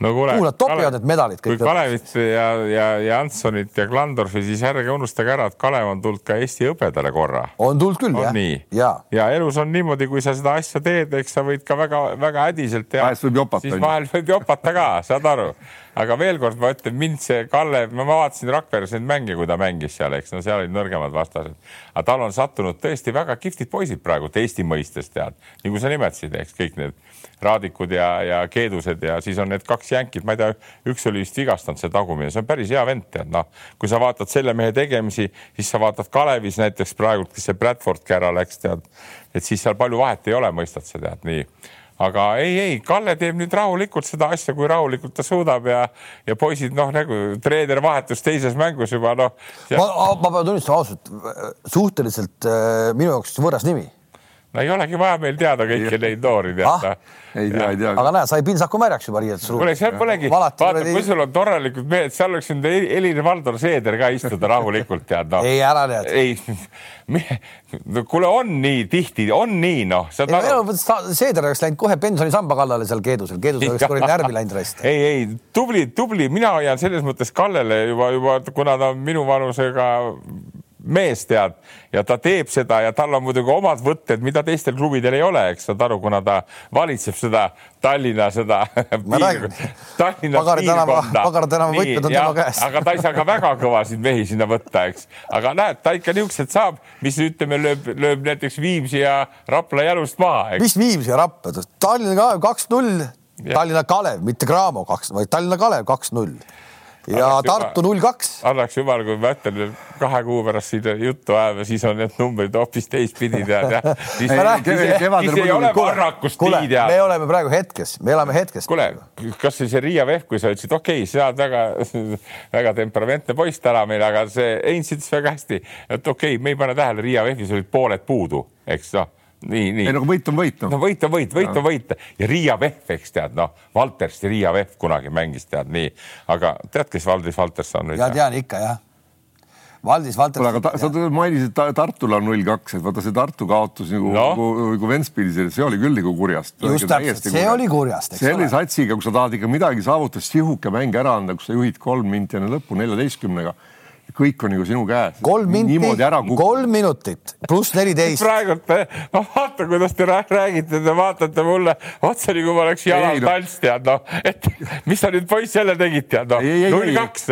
no kuule, kuhu nad topivad need medalid kõik? kui Kalevit ja, ja Janssonit ja Klandorfi, siis ärge unustage ära, et Kalev on tulnud ka Eesti hõbedale korra. on tulnud küll, jah. nii ja. ja elus on niimoodi, kui sa seda asja teed, eks sa võid ka väga-väga hädiselt teha. vahest võib jopata. siis vahel võib jopata ka, saad aru aga veel kord ma ütlen, mind see Kalle, ma vaatasin Rakveres neid mänge, kui ta mängis seal, eks no seal olid nõrgemad vastased, aga tal on sattunud tõesti väga kihvtid poisid praegu Eesti mõistes tead, nagu sa nimetasid, eks kõik need Raadikud ja, ja Keedused ja siis on need kaks jänkit, ma ei tea, üks oli vist vigastanud, see tagumine, see on päris hea vend, tead noh, kui sa vaatad selle mehe tegemisi, siis sa vaatad Kalevis näiteks praegu, kes see Bradfordki ära läks, tead, et siis seal palju vahet ei ole, mõistad sa tead nii aga ei, ei, Kalle teeb nüüd rahulikult seda asja, kui rahulikult ta suudab ja, ja poisid noh, nagu treener vahetus teises mängus juba noh ja.... ma, ma pean tunnistama ausalt, suhteliselt äh, minu jaoks võõras nimi no ei olegi vaja meil teada kõiki neid noori teada ah,. ei tea, ei tea. aga näe, sai pintsaku märjaks juba riietusruumis. kuule, seal polegi, vaata, kui sul on korralikud mehed, seal oleks nüüd Helir-Valdor Seeder ka istuda rahulikult tead noh. ei, ära tead. ei, (laughs) kuule, on nii tihti, on nii noh. Seeder oleks läinud kohe pensionisamba kallale seal Keedusel, Keedusel oleks korraga (laughs) närvi läinud rest. ei, ei tubli, tubli, mina hoian selles mõttes Kallele juba, juba kuna ta on minu vanusega mees tead ja ta teeb seda ja tal on muidugi omad võtted, mida teistel klubidel ei ole, eks saad aru, kuna ta valitseb seda Tallinna seda. (laughs) Tallinna Pagari tänava, Pagari tänava võtmed on tema käes. aga ta ei saa ka väga kõvasid mehi sinna võtta, eks, aga näed, ta ikka niisugused saab, mis ütleme, lööb, lööb näiteks Viimsi ja Rapla jalust maha. mis Viimsi ja Rapla, Tallinna kaks-null, Tallinna Kalev, mitte Graamo kaks, vaid Tallinna Kalev kaks-null ja annaks Tartu null kaks. annaks jumal, kui ma ütlen kahe kuu pärast siin juttu ajame, siis on need numbrid hoopis teistpidi tead jah. (laughs) siis, ei ole varrakust nii tead. me oleme praegu hetkes, me elame hetkes. kuule, kasvõi see Riia Vehv, kui sa ütlesid, okei okay,, sa oled väga-väga (laughs) temperamentne poiss täna meil, aga see Heinz ütles väga hästi, et okei okay,, me ei pane tähele, Riia Vehvis olid pooled puudu, eks noh nii, nii. ei no võit on võit no.. no võit on võit, võit on võit ja Riia Vehv, eks tead, noh, Valterst ja Riia Vehv kunagi mängis, tead nii, aga tead, kes Valdis Valters on nüüd? ja tean ikka jah. Valdis Valters. aga ta, sa mainisid ta, Tartul on null kaks, et vaata see Tartu kaotus nagu no., nagu, nagu Ventspilis, see oli küll nagu kurjast. just täpselt, see kurjast. oli kurjast. selle satsiga, kui sa tahad ikka midagi saavutada, sihuke mäng ära anda, kus sa juhid kolm minti enne lõppu neljateistkümnega kõik on nagu sinu käes. kolm minti, kolm minutit pluss neliteist. praegult ma vaatan, kuidas te räägite, te vaatate mulle otsa nagu ma oleks jalal tants tead noh, et mis sa nüüd poiss jälle tegid tead noh, null kaks,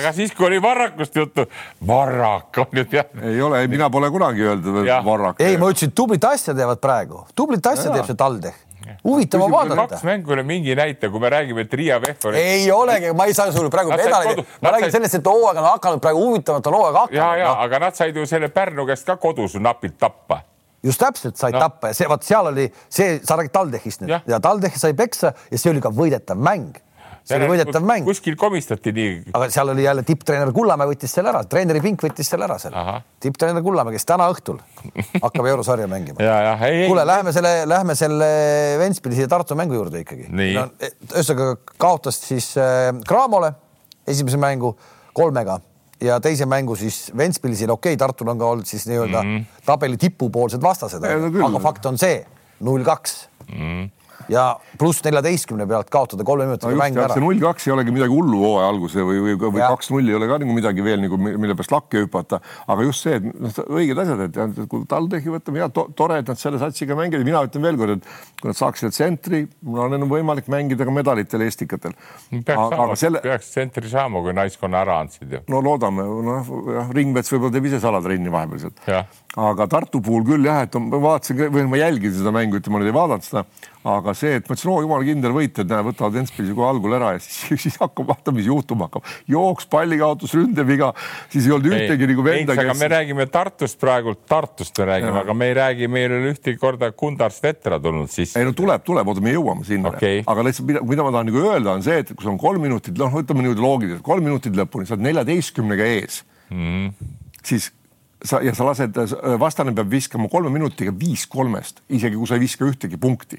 aga siis, kui oli Varrakust juttu, Varrak on nüüd jah. ei ole, mina pole kunagi öeldud, et Varrak. ei, ma ütlesin, tublit asja teevad praegu, tublit asja teeb see TalTech huvitav on vaadata. kaks mängu üle mingi näite, kui me räägime, et Riia Vehv oli. ei olegi, ma ei saa sulle praegu medaleid, ma räägin sellest, et hooaeg on hakanud praegu huvitavalt on hooaeg hakanud. ja, ja no. aga nad said ju selle Pärnu käest ka kodus napilt tappa just täpselt said no. tappa ja see, vot seal oli see, sa räägid TalTechist nüüd ja, ja TalTech sai peksa ja see oli ka võidetav mäng see oli võidetav mäng. kuskil komistati nii. aga seal oli jälle tipptreener Kullamäe võttis selle ära, treeneri Pink võttis selle ära seal. tipptreener Kullamäe, kes täna õhtul hakkab eurosarja mängima. (laughs) kuule, lähme selle, lähme selle Ventspilsi ja Tartu mängu juurde ikkagi. no e, ühesõnaga kaotas siis äh, Cramole esimese mängu kolmega ja teise mängu siis Ventspilsil, okei okay,, Tartul on ka olnud siis nii-öelda mm -hmm. tabeli tipupoolsed vastased, aga fakt on see null kaks mhm ja pluss neljateistkümne pealt kaotada kolme minutiga no mäng ära. see null kaks ei olegi midagi hullu hooaja alguse või, või, või kaks-null ei ole ka nagu midagi veel nagu mille peast lakke hüpata, aga just see, et noh, õiged asjad, et kui TalTechi võtame, ja to, tore, et nad selle satsiga mängivad, mina ütlen veelkord, et kui nad saaksid tsentri, mul on võimalik mängida ka medalitel Estikatel. peaks, selle... peaks tsentri saama, kui naiskonna ära andsid ju. no loodame, noh jah, Ringmets võib-olla teeb ise salatrenni vahepeal sealt. aga Tartu puhul küll jah, et ma vaatasin või ma jälgisin seda mängu, ütleme, ma nüüd ei vaadanud seda aga see, et ma ütlesin, oo jumala kindel võit, et näe, võtavad Ventspilsi kohe algul ära ja siis, (laughs) siis hakkab vaatama, mis juhtuma hakkab. jooks, pallikaotus, ründeviga, siis ei olnud ühtegi nagu venda, kes. aga me räägime Tartust praegu, Tartust me räägime, aga me ei räägi, meil ei ole ühtegi korda Kundars Vetra tulnud sisse. ei no tuleb, tuleb, oota, me jõuame sinna okay.. aga lihtsalt, mida, mida ma tahan nagu öelda, on see, et kui sul on kolm minutit, noh, ütleme niimoodi loogiliselt, kolm minutit lõpuni, sa oled neljateistkümnega ees mm. -hmm. siis sa ja sa lased, vastane peab viskama kolme minutiga viis kolmest, isegi kui sa ei viska ühtegi punkti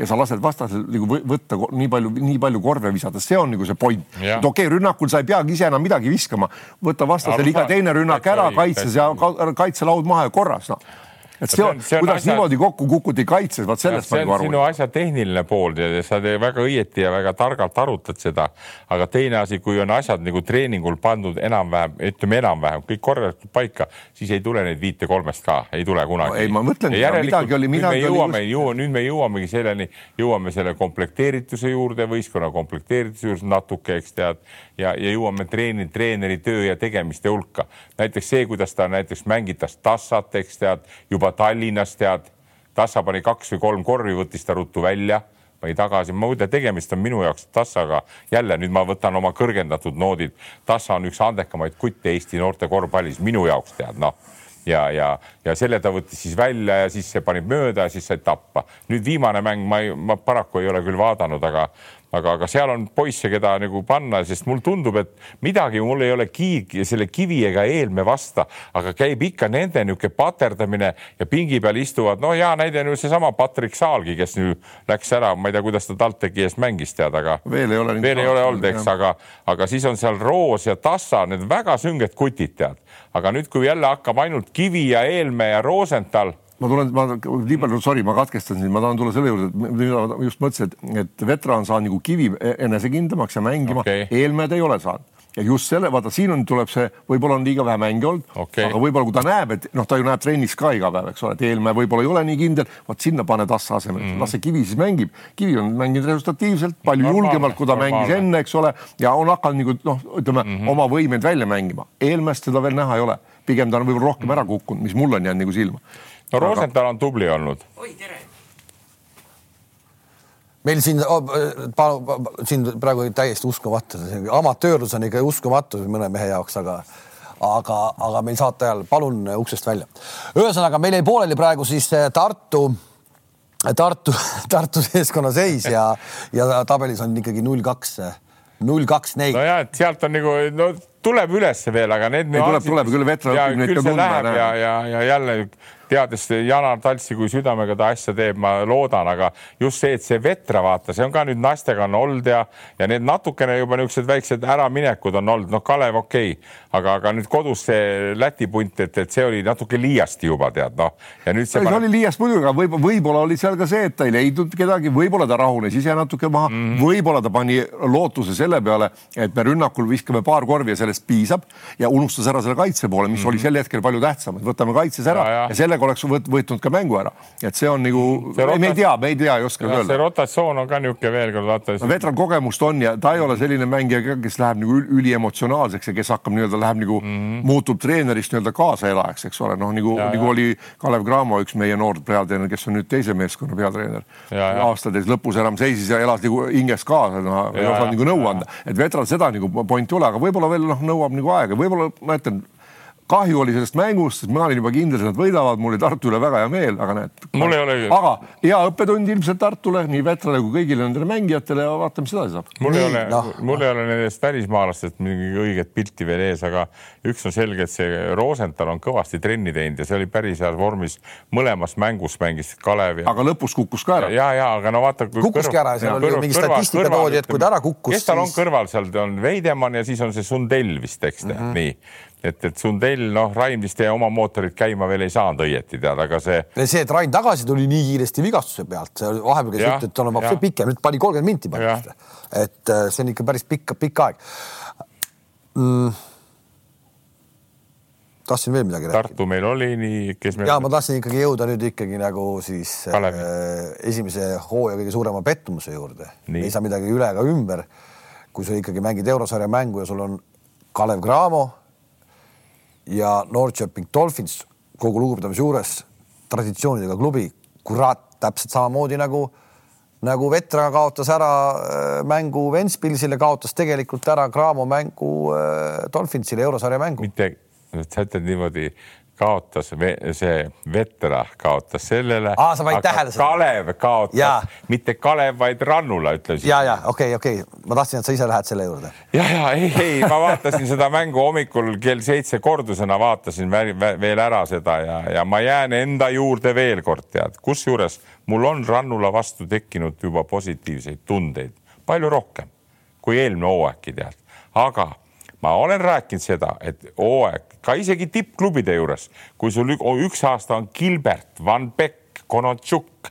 ja sa lased vastasel nagu võtta nii palju, nii palju korve visata, see on nagu see point. et okei okay,, rünnakul sa ei peagi ise enam midagi viskama, võta vastasel iga teine rünnak ära kaitses ja kaitselaud maha ja korras, noh et see on, on kuidas asja... niimoodi kokku kukuti kaitses, vot sellest ma nagu aru. sinu asja tehniline pool ja sa väga õieti ja väga targalt arutad seda, aga teine asi, kui on asjad nagu treeningul pandud enam-vähem, ütleme enam-vähem kõik korralikult paika, siis ei tule neid viite kolmest ka, ei tule kunagi no,. ei, ma mõtlen, midagi oli, midagi oli. jõuame just..., jõuame, nüüd me jõuamegi selleni, jõuame selle komplekteerituse juurde, võistkonna komplekteerituse juurde natuke, eks tead, ja, ja jõuame treeni, treeneri töö ja tegemiste hulka. näiteks see, kuidas ta näiteks mängitas tassat, eks tead, juba Tallinnas tead, tassa pani kaks või kolm korvi, võttis ta ruttu välja, pani tagasi. muide, tegemist on minu jaoks tassaga, jälle nüüd ma võtan oma kõrgendatud noodid. tassa on üks andekamaid kutte Eesti noorte korvpallis minu jaoks tead, noh ja, ja, ja selle ta võttis siis välja ja siis see pani mööda ja siis sai tappa. nüüd viimane mäng ma, ei, ma paraku ei ole küll vaadanud, aga, aga, aga seal on poisse, keda nagu panna, sest mulle tundub, et midagi mul ei ole kiigi selle kivi ega eelme vasta, aga käib ikka nende niisugune paterdamine ja pingi peal istuvad, no hea näide on ju seesama Patrick Saalgi, kes nüüd läks ära, ma ei tea, kuidas ta TalTechi eest mängis, tead, aga veel ei ole, veel ei ole olnud, eks, aga, aga siis on seal Roos ja Tassa, need väga sünged kutid, tead. aga nüüd, kui jälle hakkab ainult Kivi ja Eelmäe ja Rosenthal ma tulen, ma nii palju, sorry, ma katkestan sind, ma tahan tulla selle juurde, et ma just mõtlesin, et, et veteran saan nagu kivi enesekindlamaks ja mängima okay., eelmäed ei ole saanud ja just selle, vaata, siin on, tuleb see, võib-olla on liiga vähe mänge olnud okay., aga võib-olla kui ta näeb, et noh, ta ju näeb trennis ka iga päev, eks ole, et eelmäe võib-olla ei ole nii kindel, vot sinna pane tassa asemele mm, -hmm. las see kivi siis mängib. kivi on mänginud resultatiivselt, palju normaalne, julgemalt, kui ta normaalne. mängis enne, eks ole, ja on hakanud nagu noh, ütleme mm -hmm. oma võimeid välja mängima. eelmäest seda veel näha ei ole, pigem ta on võib-olla rohkem ära kukkunud, mis mulle on jäänud nagu silma no Rosenthal on tubli olnud. oi, tere meil siin oh,, siin praegu täiesti uskumatu, amatöörlus on ikka uskumatu mõne mehe jaoks, aga, aga, aga meil saate ajal, palun uksest välja. ühesõnaga, meil jäi pooleli praegu siis eh, Tartu, Tartu, (laughs) Tartu meeskonna seis ja, ja tabelis on ikkagi null kaks, null kaks neid. no ja, et sealt on nagu no tuleb ülesse veel, aga need. tuleb, tuleb küll läheb ja, ja, ja jälle teades Janar Taltsi, kui südamega ta asja teeb, ma loodan, aga just see, et see Vetra vaata, see on ka nüüd naistega on olnud ja, ja need natukene juba niisugused väiksed äraminekud on olnud, noh, Kalev okei okay., aga, aga nüüd kodus see Läti punt, et, et see oli natuke liiasti juba tead noh, ja nüüd see. see paneb... oli liiast muidugi, aga võib-olla, võib-olla oli seal ka see, et ta ei leidnud kedagi, võib-olla ta rahunes ise natuke maha mm -hmm., võib-olla ta pani lootuse selle peale, et me rünnakul viskame paar korvi ja sellest piisab ja unustas ära selle kaitse poole, mis mm -hmm. oli sel hetkel palju tähtsam, et võtame kaitses ära ja, ja. ja sellega oleks võt, võitnud ka mängu ära. et see on nagu, me ei tea, me ei tea, ei oska öelda. see rotatsioon on ka niisugune veel kord vaata no,. veteran kogemust on ja ta ei ole selline mängija, kes läheb nagu üliemotsionaalseks ja kes hakkab nii-öelda läheb nagu mm, -hmm. muutub treenerist nii-öelda kaasaelajaks, eks ole, noh nagu, nagu oli Kalev Cramo, üks meie noor peatreener, kes on nüüd teise meeskonna peatreener. aastates lõpus enam seisis ja elas nagu hinges kaasa, noh ei osanud nagu nõu anda, et veteran seda nagu point ei ole, aga võib-olla veel noh, nõuab nagu aega, võib-olla ma ütlen kahju oli sellest mängust, sest ma olin juba kindel, et nad võidavad, mul oli Tartu üle väga hea meel, aga näed. mul ei ole. aga hea õppetund ilmselt Tartule, nii Vetrale kui kõigile nendele mängijatele ja vaatame, mis edasi saab. mul ei ole no., mul ei ole nendest välismaalastest mingit õiget pilti veel ees, aga üks on selge, et see Rosenthal on kõvasti trenni teinud ja see oli päris heas vormis. mõlemas mängus mängis Kalev ja.... aga lõpus kukkus ka ära. ja, ja aga no vaata. kukkuski ära, seal oli mingi statistika toodi, et kui ta ära kukkus. kes tal siis... on kõrval seal, on Veidemann ja siis on see Sundell vist, eks mm, -hmm. nii et, et Sundell, noh, Rain vist oma mootorit käima veel ei saanud õieti tead, aga see. see, et Rain tagasi tuli nii kiiresti vigastuse pealt, vahepeal käis jutt, et tal on absoluutselt pikem, nüüd pani kolmkümmend minti pani. et äh, see on ikka päris pikk, pikk aeg mm tahtsin veel midagi rääkida. Tartu meil oli nii, kes meil. ja ma tahtsin ikkagi jõuda nüüd ikkagi nagu siis äh, esimese hooaja kõige suurema pettumuse juurde. ei saa midagi üle ega ümber. kui sa ikkagi mängid eurosarja mängu ja sul on Kalev Cramo ja Norrköping Dolphins kogu lugupidamise juures traditsioonidega klubi, kurat, täpselt samamoodi nagu, nagu Vetra kaotas ära äh, mängu Ventspilsile, kaotas tegelikult ära Cramo mängu äh, Dolphinsile eurosarja mängu. mitte, sa ütled niimoodi kaotas see Vettera kaotas sellele. aa, sa panid tähele seda? Kalev kaotas, mitte Kalev, vaid Rannula, ütlesin. ja, ja okei okay,, okei okay., ma tahtsin, et sa ise lähed selle juurde. ja, ja ei, ei, ma vaatasin seda mängu hommikul kell seitse kordusena vaatasin veel ära seda ja, ja ma jään enda juurde veel kord tead, kusjuures mul on Rannula vastu tekkinud juba positiivseid tundeid, palju rohkem kui eelmine hooaegki tead, aga ma olen rääkinud seda, et hooaeg ka isegi tippklubide juures, kui sul üks aasta on Gilbert, Van Beck, Konotšuk,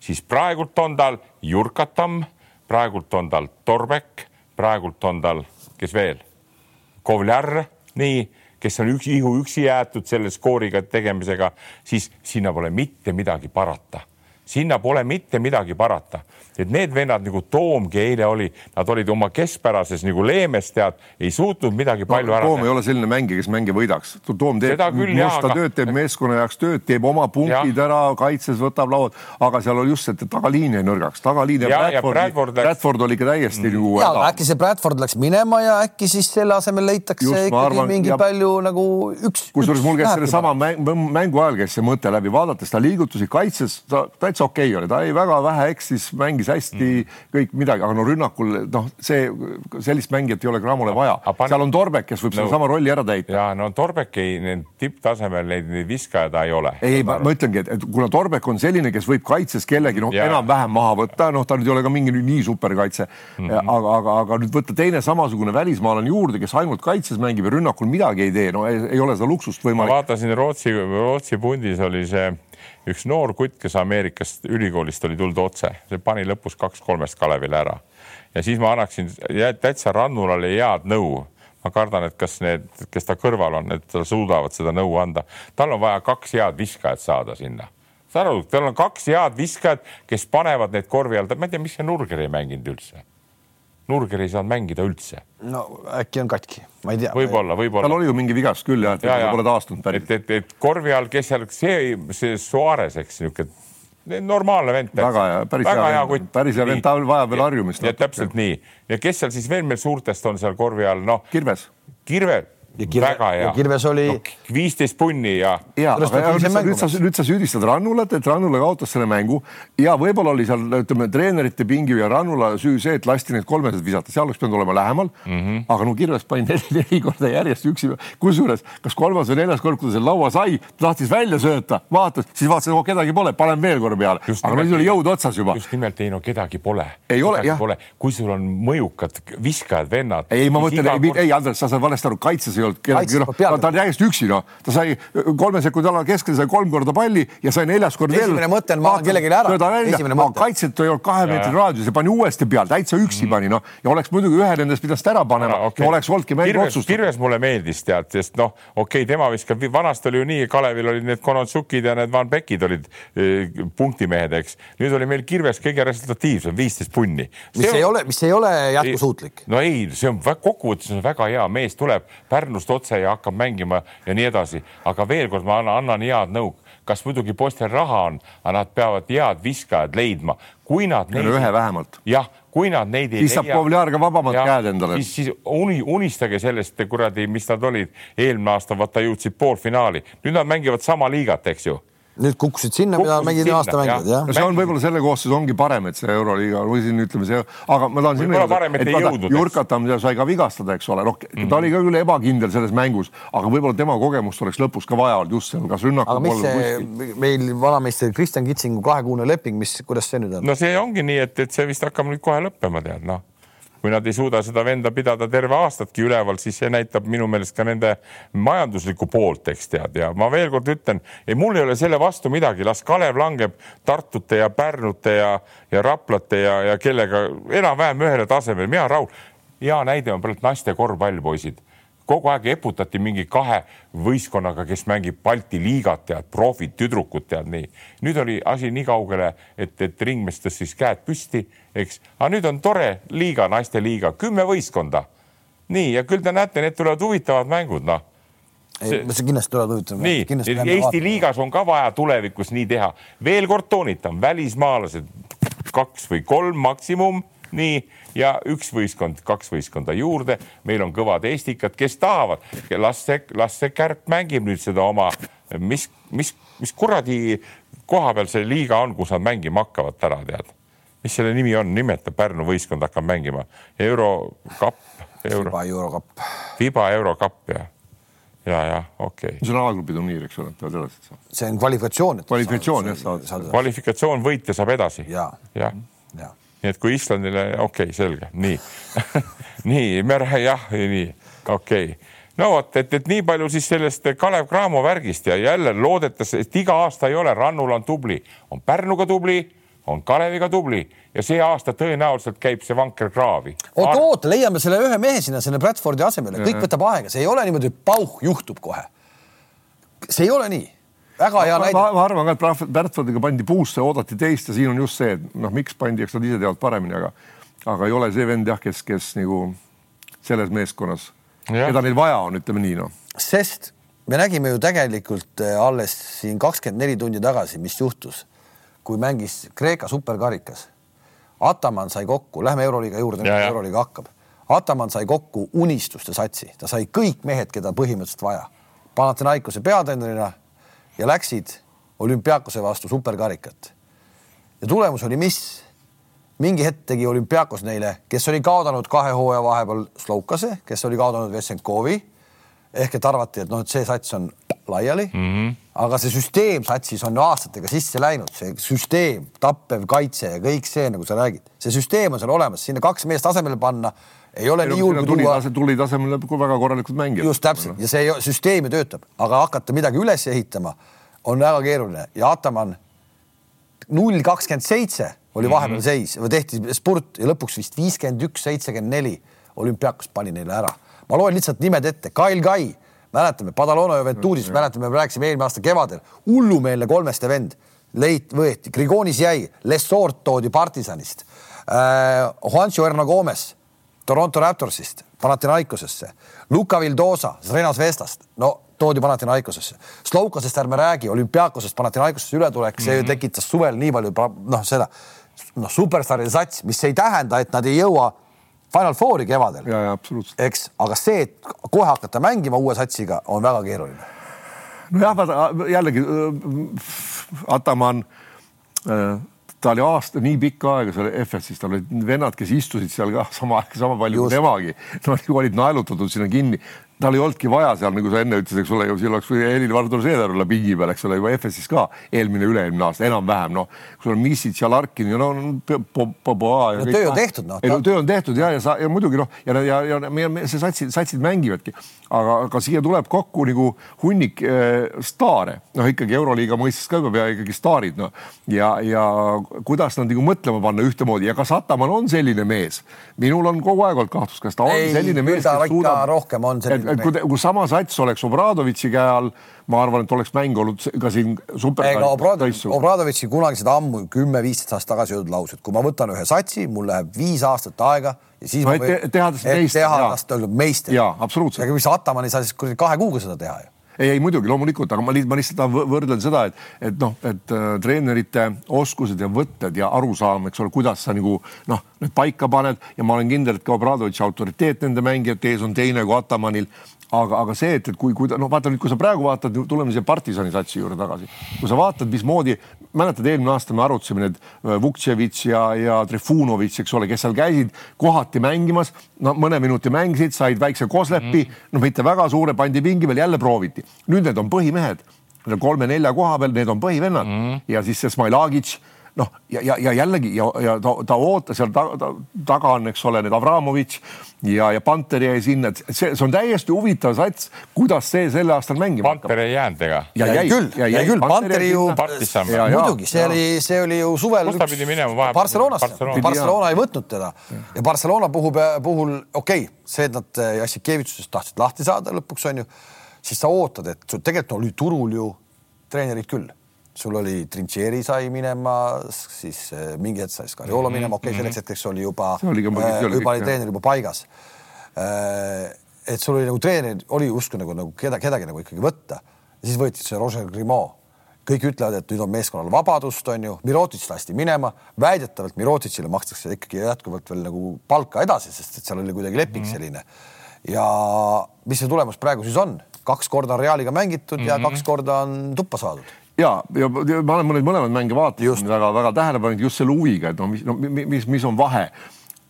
siis praegult on tal Jurkatam, praegult on tal Torbek, praegult on tal, kes veel, Kovljar, nii, kes on üks ihu üksi jäetud selle skooriga tegemisega, siis sinna pole mitte midagi parata. Sinna pole mitte midagi parata, et need vennad nagu Toomgi eile oli, nad olid oma keskpärases nagu leemes, tead, ei suutnud midagi no, palju ära teha. Toom ei ole selline mängija, kes mänge võidaks. Toom teeb musta tööd, teeb meeskonna jaoks tööd, teeb oma punktid ja. ära, kaitses võtab lauad, aga seal oli just see, et tagaliin jäi nõrgaks, tagaliin ja, ja Bradford, Bradford, läks... Bradford oli ikka täiesti mm. nagu. ja äkki see Bradford läks minema ja äkki siis selle asemel leitakse just, ikkagi arvan, mingi ja... palju nagu üks. kusjuures mul käis sellesama mängu ajal käis see mõte läbi, vaadates ta liigutusi kaitses, ta täitsa okei okay oli, ta ei väga vähe eksis, mängis hästi mm. kõik midagi, aga no rünnakul noh, see sellist mängijat ei ole Cramole vaja, seal on Torbek, kes võib no, sedasama rolli ära täita. ja no Torbek ei, tipptasemel neid, neid viskajaid ei ole. ei, ma, ma ütlengi, et kuna Torbek on selline, kes võib kaitses kellegi noh, enam-vähem maha võtta, noh, ta nüüd ei ole ka mingi nii superkaitse mm, -hmm. aga, aga, aga nüüd võtta teine samasugune välismaalane juurde, kes ainult kaitses mängib ja rünnakul midagi ei tee, no ei, ei ole seda luksust võimalik. ma vaatasin Rootsi, Rootsi pundis oli see üks noor kutt, kes Ameerikast ülikoolist oli tulnud otse, see pani lõpus kaks-kolmest Kalevile ära ja siis ma annaksin täitsa Rannulale head nõu. ma kardan, et kas need, kes ta kõrval on, et suudavad seda nõu anda. tal on vaja kaks head viskajat saada sinna. saad aru, tal on kaks head viskajat, kes panevad neid korvi all, ma ei tea, miks see Nurger ei mänginud üldse Nurger ei saanud mängida üldse. no äkki on katki, ma ei tea. võib-olla, võib-olla. tal oli ju mingi vigastus küll jah, et ja, ja. pole taastunud päris. et, et, et korvi all, kes seal, see, see Suarez, eks niisugune normaalne vend. väga hea, päris väga hea kutt. päris hea vend, ta vajab veel harjumist. täpselt nii ja kes seal siis veel meil suurtest on seal korvi all, noh. Kirves. Kirve ja Kirve, väga hea. Kirves oli no,. viisteist punni ja. ja, aga nüüd sa, nüüd sa, nüüd sa süüdistad Rannulat, et Rannula kaotas selle mängu ja võib-olla oli seal ütleme treenerite pingi ja Rannula süü see, et lasti need kolmesed visata, seal oleks pidanud olema lähemal mm. -hmm. aga no Kirves pani (laughs) neli, neli korda järjest üksi, kusjuures kas kolmas või neljas kord, kui ta selle laua sai, tahtis välja sööta, vaatas, siis vaatas, et oh, kedagi pole, panen veel korra peale, aga nüüd oli jõud otsas juba. just nimelt ei no kedagi pole. ei ole jah. kui sul on mõjukad viskajad, vennad. ei, ma mõtlen, ei, ei Andres, sa saad valesti aru, kaitses ei olnud kedagi, noh, ta on täiesti üksi, noh, ta sai kolme sekundi ala keskel sai kolm korda palli ja sai neljas kord veel. esimene mõte on, ma annan kellelegi ära. kaitset ei olnud kahe meetri raadiuses ja pani uuesti peale, täitsa üksi mm. pani, noh, ja oleks muidugi ühe nendest pidanud ära panema okay. ja oleks olnudki mäng otsustatud. Kirves mulle meeldis tead, sest noh, okei okay,, tema viskab, vanasti oli ju nii, Kalevil olid need Konotsukid ja need Van Beckid olid e, punktimehed, eks. nüüd oli meil Kirves kõige resultatiivsem, viisteist punni. mis ei ole, mis ei ole jätkusuutlik. no ei, see on kokkuvõttes on väga hea, mees tuleb Pärnust otse ja hakkab mängima ja nii edasi, aga veel kord ma annan, annan head nõu, kas muidugi poistel raha on, aga nad peavad head viskajad leidma, kui nad. ühe vähemalt. jah, kui nad neid ei. siis saab Povljar ka vabamad käed endale. siis, siis uni, unistage sellest kuradi, mis nad olid eelmine aasta, vaata jõudsid poolfinaali, nüüd nad mängivad sama liigat, eks ju nüüd kukkusid sinna, mida mängid aasta mängida, jah. no see on võib-olla selle koosseis ongi parem, et see Euroliiga või siin ütleme see, aga ma tahan sinna jõuda, et Jurkatam sai ka vigastada, eks ole, noh mm -hmm. ta oli ka küll ebakindel selles mängus, aga võib-olla tema kogemust oleks lõpus ka vaja olnud just seal, kas rünnaku aga mis see meil vanameister Kristjan Kitsingu kahekuune leping, mis, kuidas see nüüd on? no see ongi nii, et, et see vist hakkab nüüd kohe lõppema, tead noh kui nad ei suuda seda venda pidada terve aastatki üleval, siis see näitab minu meelest ka nende majanduslikku poolt, eks tead, ja ma veel kord ütlen, ei, mul ei ole selle vastu midagi, las Kalev langeb Tartute ja Pärnute ja, ja Raplate ja, ja kellega enam-vähem ühele tasemele, mina rahul. hea näide on praegu naiste korvpall, poisid kogu aeg eputati mingi kahe võistkonnaga, kes mängib Balti liigat, tead, profid, tüdrukud, tead nii. nüüd oli asi nii kaugele, et, et ringmees tõstis käed püsti, eks, aga nüüd on tore liiga, naisteliiga, kümme võistkonda. nii, ja küll te näete, need tulevad huvitavad mängud, noh ei, see kindlasti tuleb huvitav. nii, Eesti vaatama. liigas on ka vaja tulevikus nii teha. veel kord toonitan, välismaalased kaks või kolm maksimum, nii ja üks võistkond, kaks võistkonda juurde. meil on kõvad eestikad, kes tahavad, las see, las see Kärp mängib nüüd seda oma mis, mis, mis kuradi koha peal see liiga on, kus nad mängima hakkavad täna, tead? mis selle nimi on, nimeta, Pärnu võistkond hakkab mängima Eurokapp euro. FIBA eurokapp. FIBA eurokapp jah ja, jah, okei okay.. see on alagrupi turniir, eks ole, peavad edasi saama. see on kvalifikatsioon. kvalifikatsioon jah, saad. kvalifikatsioon võitja saab edasi ja.. jah ja. Nii et kui Islandile, okei okay,, selge, nii. (laughs) Nii, me jah, nii, okei. Okay no vot, et, et nii palju siis sellest Kalev Cramo värgist ja jälle loodetes, et iga aasta ei ole, Rannul on tubli, on Pärnuga tubli, on Kaleviga tubli ja see aasta tõenäoliselt käib see vanker kraavi. oota Ar..., oota, leiame selle ühe mehe sinna selle Bradfordi asemele, kõik võtab aega, see ei ole niimoodi, pauh juhtub kohe. see ei ole nii väga hea näide. ma arvan ka, et Bradfordiga pandi puusse, oodati teist ja siin on just see, et noh, miks pandi, eks nad ise teavad paremini, aga aga ei ole see vend jah, kes, kes nagu selles meeskonnas, keda neil vaja on, ütleme nii noh. sest me nägime ju tegelikult eh, alles siin kakskümmend neli tundi tagasi, mis juhtus, kui mängis Kreeka superkarikas Ataman sai kokku, lähme Euroliiga juurde, Euroliiga hakkab. Ataman sai kokku unistuste satsi, ta sai kõik mehed, keda põhimõtteliselt vaja. Panathinaikose peatreenerina ja läksid olümpiaakose vastu superkarikat. ja tulemus oli mis? mingi hetk tegi olümpiaakos neile, kes oli kaotanud kahe hooaja vahepeal Slovkase, kes oli kaotanud Vessenkovi ehk et arvati, et noh, et see sats on laiali mm. -hmm. aga see süsteem satsis on aastatega sisse läinud, see süsteem, tappev kaitse ja kõik see, nagu sa räägid, see süsteem on seal olemas, sinna kaks meest asemele panna ei ole ei, nii hull kui tuua. tuli tasemele väga korralikud mängijad. just täpselt ja see süsteem ju töötab, aga hakata midagi üles ehitama on väga keeruline ja Ataman null kakskümmend seitse oli mhm. vahepeal seis või tehti spurt ja lõpuks vist viiskümmend üks, seitsekümmend neli olümpiaakos pani neile ära. ma loen lihtsalt nimed ette, Kail Kai mäletame, Padalona Juventusist, mäletame, me rääkisime eelmine aasta kevadel, hullumeelne kolmeste vend, leit võeti, Grigonis jäi, Lessort toodi partisanist äh,, Juancho Hernagomes Toronto Raptorsist Panathinaikosesse, Luka Vildosa Zrenas Vestast, no toodi Panathinaikosesse, Slovkasest ärme räägi, olümpiaakosest Panathinaikosesse ületulek, see mm -hmm. tekitas suvel nii palju noh, seda noh, superstaaride sats, mis ei tähenda, et nad ei jõua Final Fouri kevadel. eks, aga see, et kohe hakata mängima uue satsiga, on väga keeruline. nojah, vaata jällegi äh, Ataman äh, ta oli aasta, nii pikka aega seal FS-is, tal olid vennad, kes istusid seal ka (laughs) sama, sama palju Just. kui temagi. Nad olid naelutatud sinna kinni tal ei olnudki vaja seal, nagu sa enne ütlesid, eks ole, ju siin oleks Helir-Valdor Seeder olla pingi peal, eks ole, juba FS-is ka eelmine, üle-eelmine aasta enam-vähem, noh, kui sul on Missits ja Larkin ja no ja no, töö on tehtud, noh. Töö on tehtud ja, ja sa ja muidugi noh, ja, ja, ja meie me, see satsid, satsid mängivadki, aga, aga siia tuleb kokku nagu hunnik äh, staare, noh, ikkagi Euroliiga mõistes ka juba pea ikkagi staarid, noh ja, ja kuidas nad nagu mõtlema panna ühtemoodi ja kas Ataman on selline mees? minul on kogu aeg olnud kahtlus, kas ta on ei, selline mees, kes suudab. rohkem on selline kui, kui sama sats oleks Obradovitši käe all, ma arvan, et oleks mäng olnud ka siin super. ega Obradovitši, Obradovitši kunagi seda ammu kümme-viisteist aastat tagasi öeldud lause, et kui ma võtan ühe satsi, mul läheb viis aastat aega ja siis no, ma võin. teha tast meister. teha tast meister. jaa, absoluutselt. aga mis Ataman ei saa siis kuradi kahe kuuga seda teha ju ei, ei muidugi loomulikult, aga ma, ma lihtsalt võrdlen seda, et, et noh, et äh, treenerite oskused ja võtted ja arusaam, eks ole, kuidas sa nagu noh, need paika paned ja ma olen kindel, et ka Obradovitši autoriteet nende mängijate ees on teine kui Atamanil aga, aga see, et, et kui, kui noh, vaata nüüd, kui sa praegu vaatad, tuleme siia partisani satsi juurde tagasi, kui sa vaatad, mismoodi, mäletad, eelmine aasta me arutasime need äh, Vuktševitš ja, ja Trifunovitš, eks ole, kes seal käisid kohati mängimas, no mõne minuti mängisid, said väikse koslepi mm, -hmm. no mitte väga suure, pandi pingi peal, jälle prooviti. nüüd need on põhimehed, kolme-nelja koha peal, need on põhivennad mm -hmm. ja siis see Smailagic noh, ja, ja, ja jällegi ja, ja ta, ta ootas seal ta, ta, taga on, eks ole, need Avramovitš ja, ja Panter jäi sinna, et see, see on täiesti huvitav sats, kuidas see sel aastal mängima hakkab. Panter ei jäänud ega? jäi, jäi. küll, jäi. küll, Panteri ju, muidugi, see oli, see oli ju suvel. kus ta pidi minema vahepeal? Barcelonasse. Barcelona., Barcelona ei võtnud teda. Ja Barcelona puhul, puhul okei okay,, see, et nad äh, Jassikevitsusest tahtsid lahti saada lõpuks on ju, siis sa ootad, et tegelikult oli turul ju treenerid küll sul oli Trincheri sai minema, siis eh, mingi hetk sai Scariolo minema, okei okay, -hmm., selleks hetkeks oli juba, äh, juba oli treener juba paigas äh,. et sul oli nagu treener, oli justkui nagu, nagu keda, kedagi nagu ikkagi võtta. siis võeti see Roger Grimaud. kõik ütlevad, et nüüd on meeskonnal vabadust, on ju, Mirotic lasti minema, väidetavalt Miroticile makstakse ikkagi jätkuvalt veel nagu palka edasi, sest et seal oli kuidagi leping mm -hmm. selline. ja mis see tulemus praegu siis on? kaks korda on Realiga mängitud mm -hmm. ja mhm. kaks korda on tuppa saadud ja, ja ma olen neid mõlemaid mänge vaadanud väga-väga tähelepanelik just selle huviga, et no mis, no mis, mis on vahe.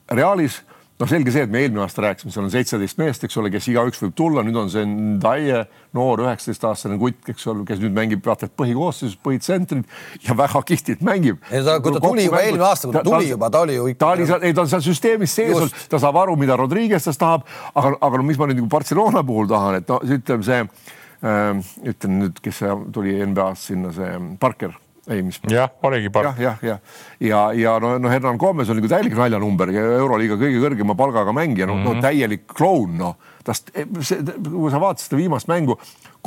Realis noh, selge see, et me eelmine aasta rääkisime, seal on seitseteist meest, eks ole, kes igaüks võib tulla, nüüd on see Ndaie noor üheksateistaastane kutt, eks ole, kes nüüd mängib vaata et põhikoosseisus, põhitsentrit ja väga kihvtilt mängib. ei ta, kui ta tuli juba eelmine aasta, kui ta tuli juba, ta oli ju ikka. ta oli seal, ei ta on seal süsteemis sees, ta saab aru, mida Rodriguez tast tahab, aga, aga no mis ma nüüd nagu Barcelona puhul tahan, et no ütleme see ütlen nüüd, kes tuli NBA-st sinna, see Parker ei, mis. jah, oligi part. jah, jah, ja, ja, ja no, no Hernan Gomez on nagu täielik naljanumber, euroliiga kõige kõrgema palgaga mängija, no, mm -hmm. no mhm. täielik kloun, noh. tast, kui sa vaatasid seda viimast mängu,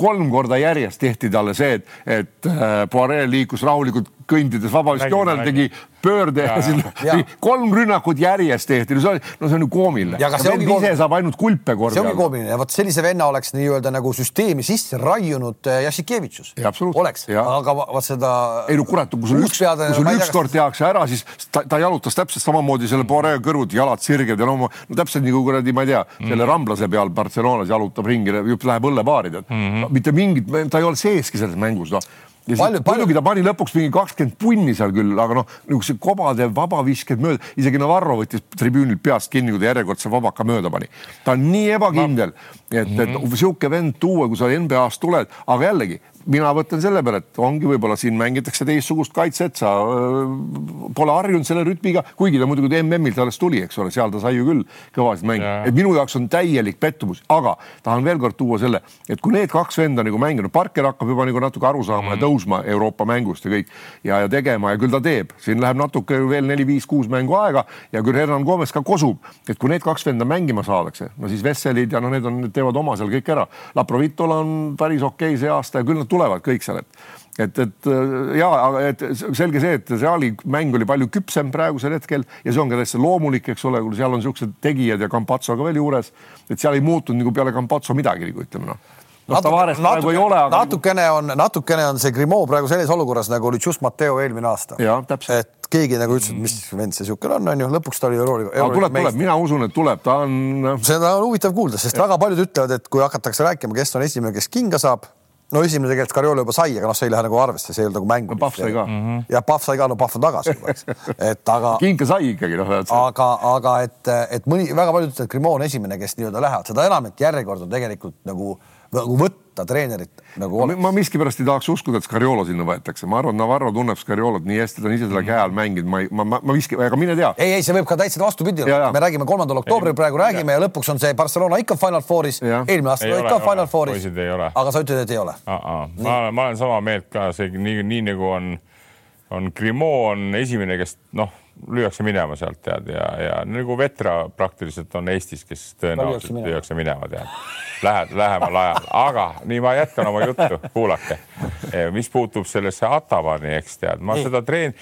kolm korda järjest tehti talle see, et, et äh, Poiree liikus rahulikult kõndides vabavisjoonel, tegi pöörde ja, ja siis kolm rünnakut järjest tehti, no see oli, no see on ju koomiline. ja see ongi koomiline? saab ainult kulpe korda. see ongi koomiline ja vot sellise venna oleks nii-öelda nagu süsteemi sisse raiunud äh, Jassikevitšus. oleks, aga vot seda. ei no kurat, kui sul üks, kui sul ükskord tehakse ära, siis ta, ta jalutas täpselt samamoodi selle Boree kõrvud, jalad sirged ja no, no täpselt nagu kuradi, ma ei tea mm., selle ramblase peal Barcelonas jalutab ringi, läheb õllepaari tead mm. -hmm. Mitte mingit, ta ei ole seeski selles mängus, noh ja palju, muidugi ta pani lõpuks mingi kakskümmend punni seal küll, aga noh, niisugused kobade vabavisked mööda, isegi Navarro võttis tribüünilt peast kinni, kui ta järjekordse vabaka mööda pani. ta on nii ebakindel no., et, et -hmm. sihuke vend tuua, kui sa NBA-st tuled, aga jällegi mina võtan selle peale, et ongi võib-olla siin mängitakse teistsugust kaitset, sa pole harjunud selle rütmiga, kuigi ta muidugi MM-ilt alles tuli, eks ole, seal ta sai ju küll kõvasid mänge, et minu jaoks on täielik pettumus, aga tahan veel kord tuua selle, et kui need kaks venda nagu mänginud, Parker hakkab juba nagu natuke aru saama mm -hmm. ja mhm. tõusma Euroopa mängust ja kõik ja, ja tegema ja küll ta teeb, siin läheb natuke veel neli-viis-kuus mängu aega ja küll Hernan Gomez ka kosub, et kui need kaks venda mängima saadakse, no siis Vesselid ja noh, need on, teevad oma seal kõik ära. Laprovitol on päris okei okay see aasta ja küll nad tulevad kõik seal, et et, et ja, et selge see, et Reali mäng oli palju küpsem praegusel hetkel ja see on ka täitsa loomulik, eks ole, kui seal on niisugused tegijad ja Campazzo ka veel juures, et seal ei muutunud nagu peale Campazzo midagi nagu ütleme noh noh, Tavares praegu ei ole, aga. natukene on, natukene on see Grimaud praegu selles olukorras nagu oli Just Matteo eelmine aasta. et keegi nagu ütles, et mis vend see niisugune on, onju, lõpuks ta oli euro. tuleb, tuleb, mina usun, et tuleb, ta on. seda on huvitav kuulda, sest ja. väga paljud ütlevad, et kui hakatakse rääkima, kes on esimene, kes kinga saab no esimene tegelikult Cariola juba sai, aga noh, see ei lähe nagu arvesse, see ei olnud nagu mängu. Pahv sai ka. ja Pahv sai ka, no Pahv on tagasi juba, eks. (laughs) et aga. kinke sai ikkagi noh. aga, aga et, et mõni, väga paljud ütlevad, et Grimo on esimene, kes nii-öelda lähevad, seda enam, et järjekord on tegelikult nagu nagu võtta treenerit nagu oleks. ma miskipärast ei tahaks uskuda, et Scariolo sinna võetakse, ma arvan, Navarro tunneb Scariolot nii hästi, ta on ise selle käe all mänginud, ma ei, ma, ma, ma miski, aga mine tea. ei, ei, see võib ka täitsa vastupidi olla, me räägime kolmandal oktoobril praegu räägime ja. ja lõpuks on see Barcelona ikka Final Fouris, eelmine aasta oli ka Final Fouris. aga sa ütled, et ei ole? ma, ma olen sama meelt ka, see nii, nii nagu on, on Grimaud on esimene, kes noh lüüakse minema sealt tead ja, ja nagu Vetra praktiliselt on Eestis, kes tõenäoliselt lüüakse minema. tead, lähed lähemal ajal, aga nii ma jätkan oma juttu, kuulake. mis puutub sellesse Atavani, eks tead, ma seda treen-,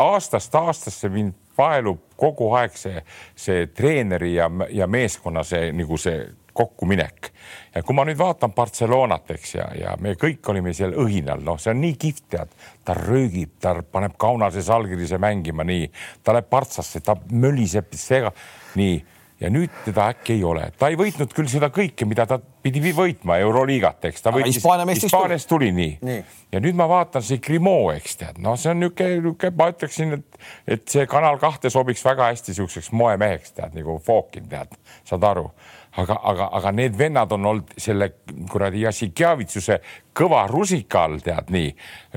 aastast aastasse mind paelub kogu aeg see, see treeneri ja, ja meeskonna see nagu see kokkuminek. ja kui ma nüüd vaatan Barcelonat, eks ja, ja me kõik olime seal õhinal, noh, see on nii kihvt, tead, ta röögib, ta paneb Kaunase salgirise mängima nii, ta läheb partsasse, ta möliseb, sega, nii. Ja nüüd teda äkki ei ole, ta ei võitnud küll seda kõike, mida ta pidi võitma Euroliigat, eks. Ta võitis, Hispaaniast tuli nii. nii. Ja nüüd ma vaatan see Grimo, eks tead, no see on niisugune, niisugune, ma ütleksin, et, et see Kanal kahte sobiks väga hästi niisuguseks moemeheks, tead nagu Fokin, tead, saad aru aga, aga, aga need vennad on olnud selle kuradi Jassikjavitsuse kõva rusika all, tead nii,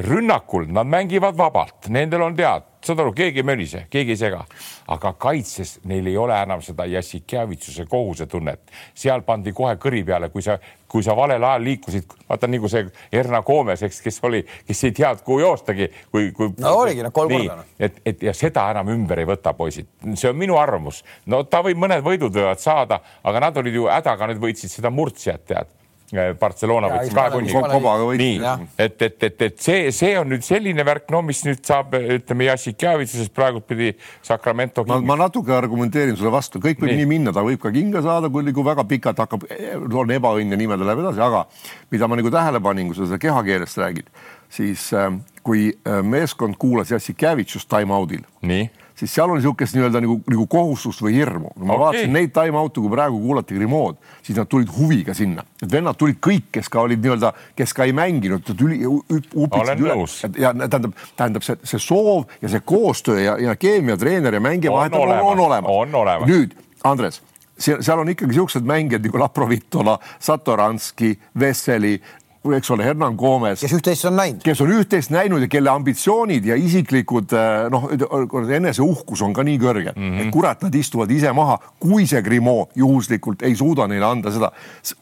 rünnakul nad mängivad vabalt, nendel on tead, saad aru, keegi ei mölise, keegi ei sega, aga kaitses neil ei ole enam seda Jassikjavitsuse kohusetunnet, seal pandi kohe kõri peale, kui sa kui sa valel ajal liikusid, vaata nagu see Erna Koomes, eks, kes oli, kes ei teadnud, kuhu joostagi, kui, kui. no oligi noh, kolm korda. Noh. et, et ja seda enam ümber ei võta, poisid, see on minu arvamus. no ta võib, mõned võidud võivad saada, aga nad olid ju hädaga, nüüd võitsid seda murtsijat, tead Barcelona võttis. kahe punniga. nii, et, et, et, et see, see on nüüd selline värk, no mis nüüd saab, ütleme Jassikjavitsusest praegu pidi Sacramento. ma, ma natuke argumenteerin sulle vastu, kõik võib nii, nii minna, ta võib ka kinga saada, kui nagu väga pikalt hakkab, on ebaõnn ja niimoodi läheb edasi, aga mida ma nagu tähele panin, kui sa seda kehakeelest räägid, siis äh, kui äh, meeskond kuulas Jassikjavitsust time-out'il, siis seal on niisugust nii-öelda nagu, nagu kohustust või hirmu. ma okay. vaatasin neid time-out'e, kui praegu kuulati Grimood, siis nad tulid huviga sinna, et vennad tulid kõik, kes ka olid nii-öelda, kes ka ei mänginud, tuli, upitasid üle. ja tähendab, tähendab see, see soov ja see koostöö ja, ja keemia treener ja mängija vahel on, on, on olemas. on olemas. nüüd, Andres seal on ikkagi niisugused mängijad nagu Laprovitola, Satoranski, Vesseli, eks ole, Hernan Gomez. kes üht-teist on näinud. kes on üht-teist näinud ja kelle ambitsioonid ja isiklikud äh, noh, eneseuhkus on ka nii kõrge mm, -hmm. et kurat, nad istuvad ise maha, kui see Grimo juhuslikult ei suuda neile anda seda.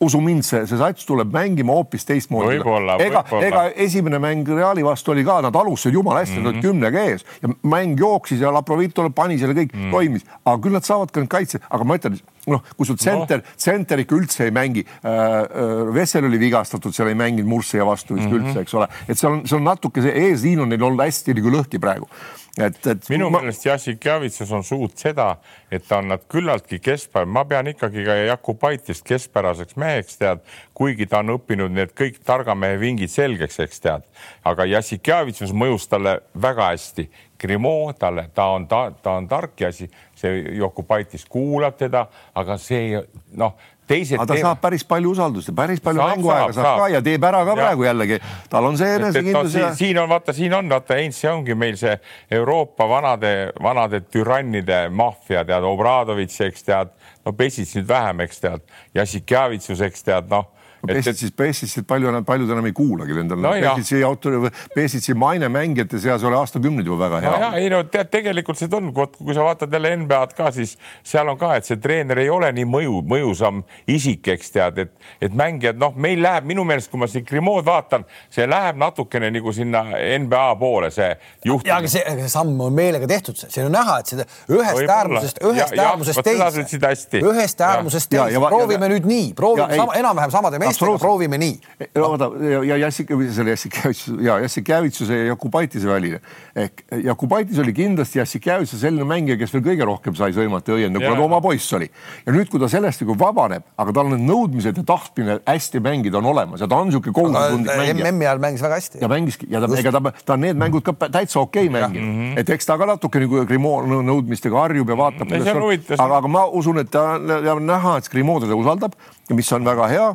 usu mind, see, see sats tuleb mängima hoopis teistmoodi. ega, ega esimene mäng Reali vastu oli ka, nad alustasid jumala hästi mm, -hmm. nad olid mhm. kümnega ees ja mäng jooksis ja Laprovitole pani selle kõik mm, -hmm. toimis, aga küll nad saavad ka kaitse, aga ma ütlen noh, kui sul tsenter no., tsenter ikka üldse ei mängi äh,. äh Vessel oli vigastatud, seal ei mänginud Murcia vastu vist mm -hmm. üldse, eks ole, et seal on, seal on natuke see eesliin on neil olnud hästi nagu lõhki praegu et, et minu ma... meelest Jassik Javitsus on suut seda, et ta on nad küllaltki keskpäev, ma pean ikkagi ka Jakubaitist keskpäraseks meheks, tead, kuigi ta on õppinud need kõik targa mehe vingid selgeks, eks tead, aga Jassik Javitsus mõjus talle väga hästi. Grimo talle, ta on, ta, ta on tark ja see Jakubaitis kuulab teda, aga see noh teised. aga ta teeb... saab päris palju usaldust ja päris palju mänguaega saab, saab ka ja teeb ära ka ja. praegu jällegi. tal on see enesekindlus ja. siin on vaata, siin on vaata, Heinz, see ongi meil see Euroopa vanade, vanade türannide maffia, tead, Obradovitš, eks tead, no Pesic nüüd vähem, eks tead, Jassikjavitsus, eks tead, noh Pesitsit, Pesitsit palju, paljud enam ei kuulagi endale. No. Pesitsi autor, Pesitsi maine mängijate seas oli aastakümneid juba väga hea. no ja ei no tead, tegelikult see on, kui sa vaatad jälle NBA-d ka, siis seal on ka, et see treener ei ole nii mõju, mõjusam isik, eks tead, et, et mängijad, noh, meil läheb minu meelest, kui ma siin Grimood vaatan, see läheb natukene nagu sinna NBA poole, see juht. ja aga see, see samm on meelega tehtud, siin on näha, et seda ühest äärmusest, ühest äärmusest teise, ühest äärmusest teise, proovime nüüd nii, proovime enam-vähem samade meestega meestega proovime nii vaata ja, ja Jassik, selle Jassikevitsus ja Jassikevitsuse ja Jakubaitise väline ehk Jakubaitis oli kindlasti Jassikevitsus selline mängija, kes veel kõige rohkem sai sõimata ja õiendada, kuna ta oma poiss oli. ja nüüd, kui ta sellest nagu vabaneb, aga tal need nõudmised ja tahtmine hästi mängida on olemas ja ta on niisugune kohusetundlik mängija. MM-i ajal mängis väga hästi. ja mängiski ja ta, ega ta, ta on need mängud ka täitsa okei okay mänginud mm, -hmm. et eks ta ka natuke nagu Grimo nõudmistega harjub ja vaatab. aga, aga ma usun, et ta on näha, et Grimo teda usaldab ja mis on väga hea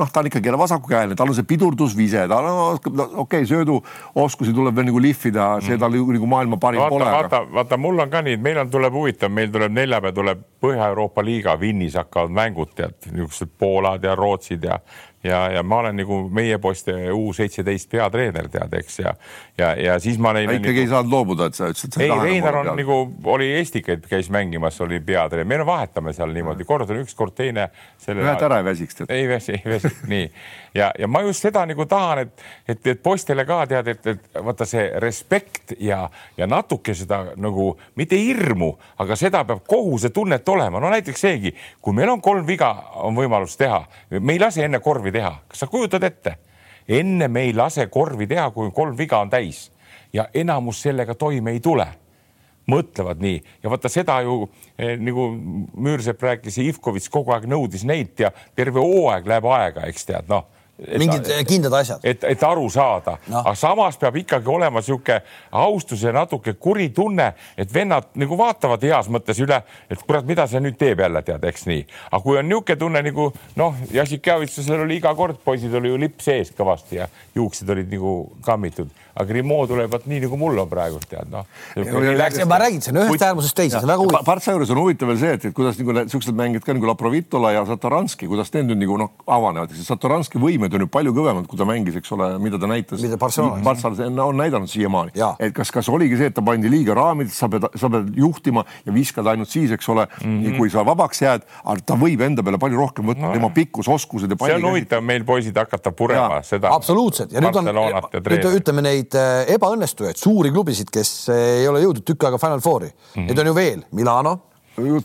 noh, ta on ikkagi vasakukäeline, tal on see pidurdusvise, ta no, okei okay,, sööduoskusi tuleb veel nagu lihvida, see tal nagu maailma parim vaata, pole. vaata, vaata, mul on ka nii, et meil on, tuleb huvitav, meil tuleb neljapäev tuleb Põhja-Euroopa liiga, Vinnis hakkavad mängud, tead, niisugused Poolad ja Rootsid ja ja, ja ma olen nagu meie poiste U seitseteist peatreener, tead, eks ja, ja, ja siis ma neile. ikkagi nagu... ei saanud loobuda, et sa ütlesid. ei, Reinar on nagu oli Estikaid käis mängimas, oli peatreener, me vahetame seal niimoodi, kord on üks, kord teine. ühed ära ei väsiks. ei väsi, ei väsi, (laughs) nii ja, ja ma just seda nagu tahan, et, et, et poistele ka tead, et, et vaata see respekt ja, ja natuke seda nagu mitte hirmu, aga seda peab kohusetunnet olema, no näiteks seegi, kui meil on kolm viga, on võimalus teha, me ei lase enne korvi teha, kas sa kujutad ette? enne me ei lase korvi teha, kui kolm viga on täis ja enamus sellega toime ei tule. Mõtlevad nii. Ja vaata seda ju eh, nagu Müürsepp rääkis Ivkovitš kogu aeg nõudis neilt ja terve hooaeg läheb aega, eks tead, noh mingid kindlad asjad. et, et aru saada no., aga samas peab ikkagi olema niisugune austus ja natuke kuri tunne, et vennad nagu vaatavad heas mõttes üle, et kurat, mida see nüüd teeb jälle, tead, eks nii. aga kui on niisugune tunne nagu noh, Jassikjavitsusel oli iga kord, poisid oli ju lipp sees kõvasti ja juuksed olid nagu kammitud aga Grimaud tuleb vot nii nagu mul on praegu tead noh. ma räägin, see on ühest äärmusest teise, see on väga huvitav. Partsa juures on huvitav veel see, et, et kuidas nagu niisugused mängijad ka nagu Laprovitola ja Satoranski, kuidas need nüüd nagu noh, avanevad, Satoranski võimed on ju palju kõvemad, kui ta mängis, eks ole, mida ta näitas. mida Barcelonas. Barcelonas on näidanud siiamaani, et kas, kas oligi see, et ta pandi liiga raamidesse, sa pead, sa pead juhtima ja viskad ainult siis, eks ole mm, -hmm. kui sa vabaks jääd, aga ta võib enda peale palju rohkem võtta no., tema pikkus, oskused ja. see on huvitav meil poisid hakata purema seda. absoluutselt ja nüüd on, ütleme neid neid äh, ebaõnnestujaid, suuri klubisid, kes äh, ei ole jõudnud tükk aega Final Fouri mm, -hmm. neid on ju veel, Milano.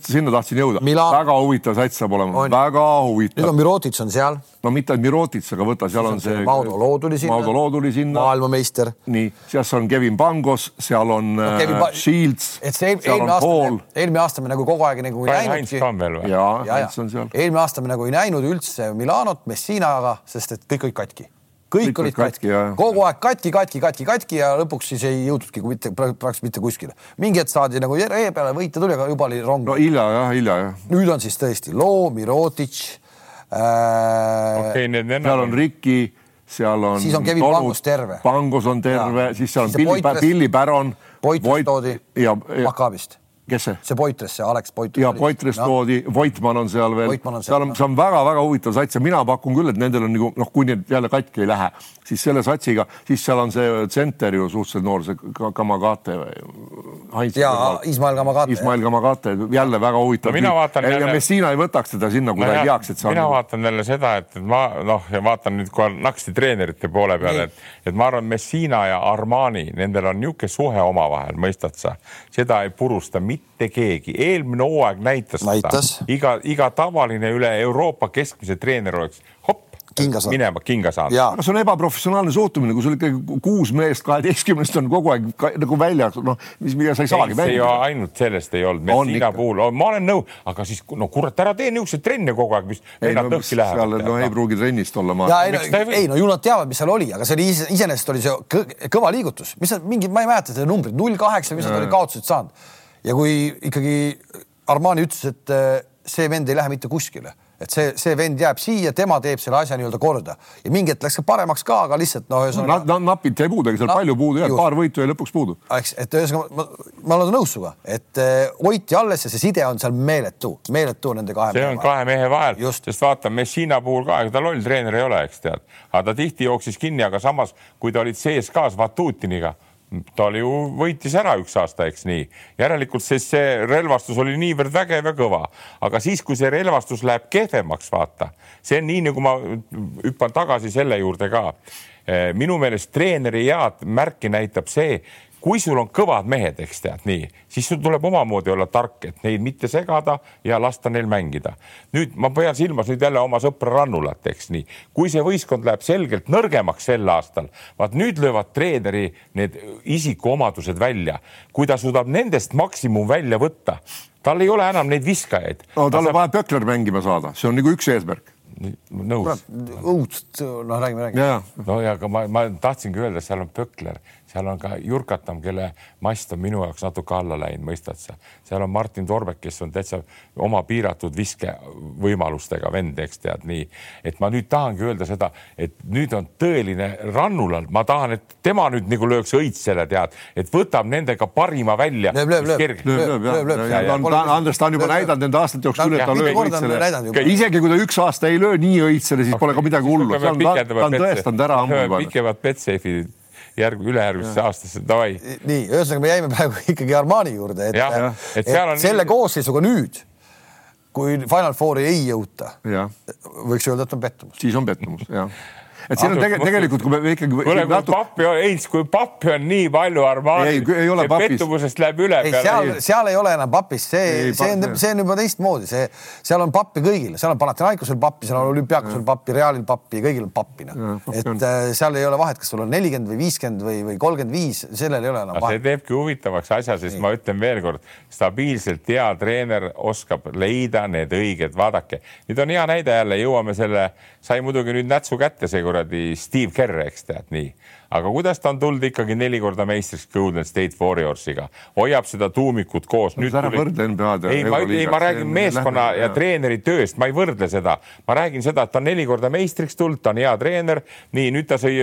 sinna tahtsin jõuda Milan..., väga huvitav sats saab olema, väga huvitav. nüüd on Mirotic on seal. no mitte ainult Mirotic, aga võta, seal on see. Maudo Loo tuli sinna. Maudo Loo tuli sinna. maailmameister. nii, seal on Kevin Pangos, seal on no, Kevin pa... Shields. et see eelmine aasta, eelmine aasta me nagu kogu aeg nagu ei näinudki. ja, ja, Heinz on seal. eelmine aasta me nagu ei näinud üldse Milanot Messinaga, sest et kõik olid katki kõik olid katki, kogu aeg katki, katki, katki, katki ja lõpuks siis ei jõudnudki mitte praktiliselt mitte kuskile. mingi hetk saadi nagu ree peale, võita tuli, aga juba oli rong. no hilja jah, hilja jah. nüüd on siis tõesti Loo, Mirotic äh.... okei okay,, need vennad. seal on Riki, seal on. siis on Kevin Tolmud, Pangos terve. Pangos on terve, siis seal on Pilli, Pilli Päron. Poitres toodi Makaabist kes see? see Poitres, see Alex Poitres. ja Poitres toodi, Voitmann on seal veel, seal on, see on väga-väga huvitav sats ja mina pakun küll, et nendel on nagu noh, kui need jälle katki ei lähe, siis selle satsiga, siis seal on see tsenter ju suhteliselt noor, see Kamagate. ja Ismail Kamagate. Ismail Kamagate, jälle väga huvitav no,. ja jälle... Messina ei võtaks teda sinna, kui no, ta ei teaks, et see on. mina vaatan jälle seda, et ma noh, ja vaatan nüüd kohe naksti treenerite poole peale, et, et ma arvan, Messina ja Armani, nendel on niisugune suhe omavahel, mõistad sa, seda ei purusta mitte mitte keegi, eelmine hooaeg näitas, näitas. seda, iga, iga tavaline üle Euroopa keskmise treener oleks hopp, kinga saanud. minema kinga saanud. aga see on ebaprofessionaalne suhtumine, kui sul ikkagi kuus meest kaheteistkümnest on kogu aeg ka, nagu väljas, noh, mis, mida sa ei saagi välja. ainult sellest ei olnud, Messina puhul, ma olen nõus, aga siis no kurat, ära tee niisuguseid trenne kogu aeg, mis vennad no, õhki lähevad. no ei pruugi trennist olla ma. ei, no, ei no ju nad teavad, mis seal oli, aga see oli iseenesest oli see kõva liigutus, mis nad mingid, ma ei mäleta seda numbrit, null kaheksa, mis nad olid kaotused saanud ja kui ikkagi Armani ütles, et äh, see vend ei lähe mitte kuskile, et see, see vend jääb siia, tema teeb selle asja nii-öelda korda ja mingi hetk läks ka paremaks ka, aga lihtsalt noh, ühesõnaga no,. napid jäi puudu, ega seal no, palju puudu jäänud, paar võitu jäi lõpuks puudu. eks, et ühesõnaga ma, ma olen nõus sinuga, et äh, hoiti alles ja see side on seal meeletu, meeletu nende kahe. see on vahel. kahe mehe vahel, sest vaata, Messina puhul ka, ega ta loll treener ei ole, eks tead, aga ta tihti jooksis kinni, aga samas, kui ta olid CSKA-s Vatutiniga ta oli ju, võitis ära üks aasta, eks nii. järelikult siis see relvastus oli niivõrd vägev ja kõva, aga siis, kui see relvastus läheb kehvemaks, vaata, see on nii, nagu ma hüppan tagasi selle juurde ka. minu meelest treeneri head märki näitab see, kui sul on kõvad mehed, eks tead nii, siis sul tuleb omamoodi olla tark, et neid mitte segada ja lasta neil mängida. nüüd ma pean silmas nüüd jälle oma sõpra Rannulat, eks nii, kui see võistkond läheb selgelt nõrgemaks sel aastal, vaat nüüd löövad treeneri need isikuomadused välja, kui ta suudab nendest maksimum välja võtta, tal ei ole enam neid viskajaid. no tal on saab... vaja Pökler mängima saada, see on nagu üks eesmärk nõus. õudselt, noh, räägime, räägime. no ja aga ma, ma tahtsingi öelda, seal on Pökler, seal on ka Jurkatam, kelle mast on minu jaoks natuke alla läinud, mõistad sa. seal on Martin Torbek, kes on täitsa oma piiratud viskevõimalustega vend, eks tead nii. et ma nüüd tahangi öelda seda, et nüüd on tõeline rannulal, ma tahan, et tema nüüd nagu lööks õitsele, tead, et võtab nendega parima välja. lööb, lööb, lööb, lööb, lööb, lööb. Andres, ta on juba näidanud nende aastate jooksul, et ta lööb õitsele. isegi kui ta üks aasta ei löö nii õitsele, siis pole ka midagi hullu. ta on tõestanud ära ammu juba. pikemat Betsafe'i järg, ülejärgmisesse aastasse, davai. nii, ühesõnaga me jäime (laughs) praegu ikkagi Armani juurde, et, ja, et, et on... selle koosseisuga nüüd, kui Final Fouri ei jõuta, võiks öelda, et on pettumus. siis on pettumus, jah et siin on tege, tegelikult, kui me ikkagi. kuule, kui natuke... pappi, ei, kui pappi on nii palju Armani, pettumusest läheb üle. ei, seal, seal ei ole enam papis, see, see on, see on juba teistmoodi, see, seal on pappi kõigil, seal on Panathinaikosel pappi, seal on olümpiaakosel pappi, Realil pappi, kõigil on pappi, noh. et äh, seal ei ole vahet, kas sul on nelikümmend või viiskümmend või, või kolmkümmend viis, sellel ei ole enam vahet. see teebki huvitavaks asja, sest nii. ma ütlen veelkord, stabiilselt hea treener oskab leida need õiged, vaadake, nüüd on hea näide jälle, jõuame selle, sai muidugi nüüd nätsu kätte seekord kuradi Steve Kerr, eks tead nii aga kuidas ta on tulnud ikkagi neli korda meistriks Golden State Warriorsiga, hoiab seda tuumikut koos. nüüd ära võrdle NBA-d. ei, ma, ei, ma räägin meeskonna ja, ja treeneri tööst, ma ei võrdle seda, ma räägin seda, et ta on neli korda meistriks tulnud, ta on hea treener, nii nüüd ta sõi,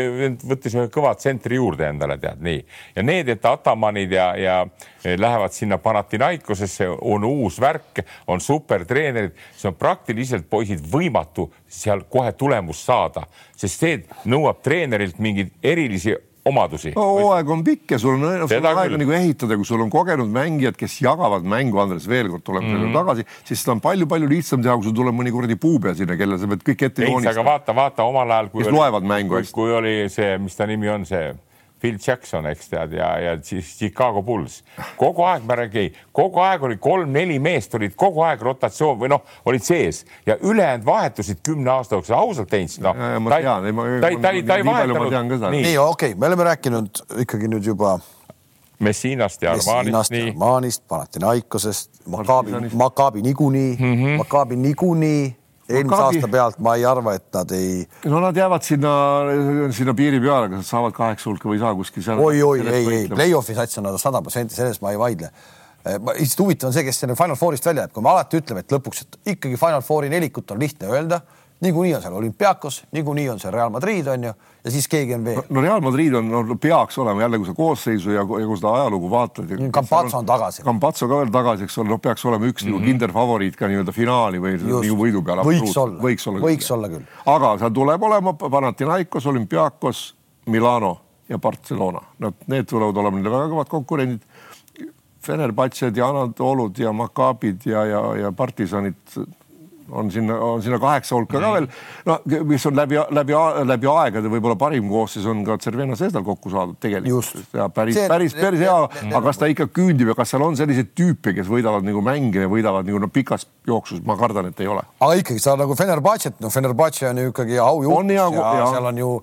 võttis ühe kõva tsentri juurde endale, tead nii. ja need, et Atamanid ja, ja lähevad sinna Panathinaikosesse, on uus värk, on supertreenerid, see on praktiliselt poisid võimatu seal kohe tulemust saada, sest see nõuab treenerilt mingeid erilisi omadusi no,. hooaeg on pikk ja sul on, sul on aega nagu ehitada, kui sul on kogenud mängijad, kes jagavad mängu, Andres, veel kord tuleme mm -hmm. selle tagasi, siis seda on palju-palju lihtsam teha, kui sul tuleb mõni kuradi puupea sinna, kelle sa pead kõik ette joonistada. aga vaata, vaata omal ajal, kui oli, loevad mängu hästi. kui oli see, mis ta nimi on, see Phil Jackson, eks tead, ja, ja siis Chicago Bulls. kogu aeg ma räägin, kogu aeg oli kolm-neli meest olid kogu aeg rotatsioon või noh, olid sees ja ülejäänud vahetusid kümne aasta jooksul, ausalt Heinz, noh. ta, ta, ta, ta, ta ei vahetanud. nii, nii, okei okay,, me oleme rääkinud ikkagi nüüd juba Messinast ja Armanist. Armanist, Panathinaikosest, Makaabi, Makaabi niikuinii mm, -hmm. Makaabi niikuinii eelmise aasta pealt ma ei arva, et nad ei. no nad jäävad sinna, sinna piiri peale, kas nad saavad kaheksa hulka või ei saa kuskil seal. oi, oi, ei, ei, play-off'i sats on nad sada protsenti, selles ma ei vaidle. Eh, lihtsalt huvitav on see, kes selle Final Fourist välja jääb, kui me alati ütleme, et lõpuks, et ikkagi Final Fouri nelikut on lihtne öelda niikuinii on seal olümpiaakos, niikuinii on seal Real Madrid on ju, ja siis keegi on veel. no Real Madrid on, no peaks olema jälle, kui sa koosseisu ja, ja kui seda ajalugu vaatad. Campazzo on tagasi. Campazzo ka veel tagasi, eks ole, noh, peaks olema üks mm -hmm. kinderfavoriit ka nii-öelda finaali või nagu võidu peale. võiks olla, võiks olla, võiks olla küll. aga seal tuleb olema Panathinaikos, olümpiaakos, Milano ja Barcelona, nad, need tulevad olema neile väga kõvad konkurendid. Fenerbahce'd ja Anatolud ja Maccabid ja, ja, ja partisanid on sinna, on sinna kaheksa hulka ka veel. no mis on läbi, läbi, läbi aegade võib-olla parim koosseis on ka Cervena Seestal kokku saadud tegelikult. ja päris, päris, päris hea, aga kas ta ikka küündib ja kas seal on selliseid tüüpe, kes võidavad nagu mänge ja võidavad nagu no pikas jooksus, ma kardan, et ei ole. aga ikkagi sa nagu Fenerbahce't, no Fenerbahce on ju ikkagi aujuht ja, ja seal on ju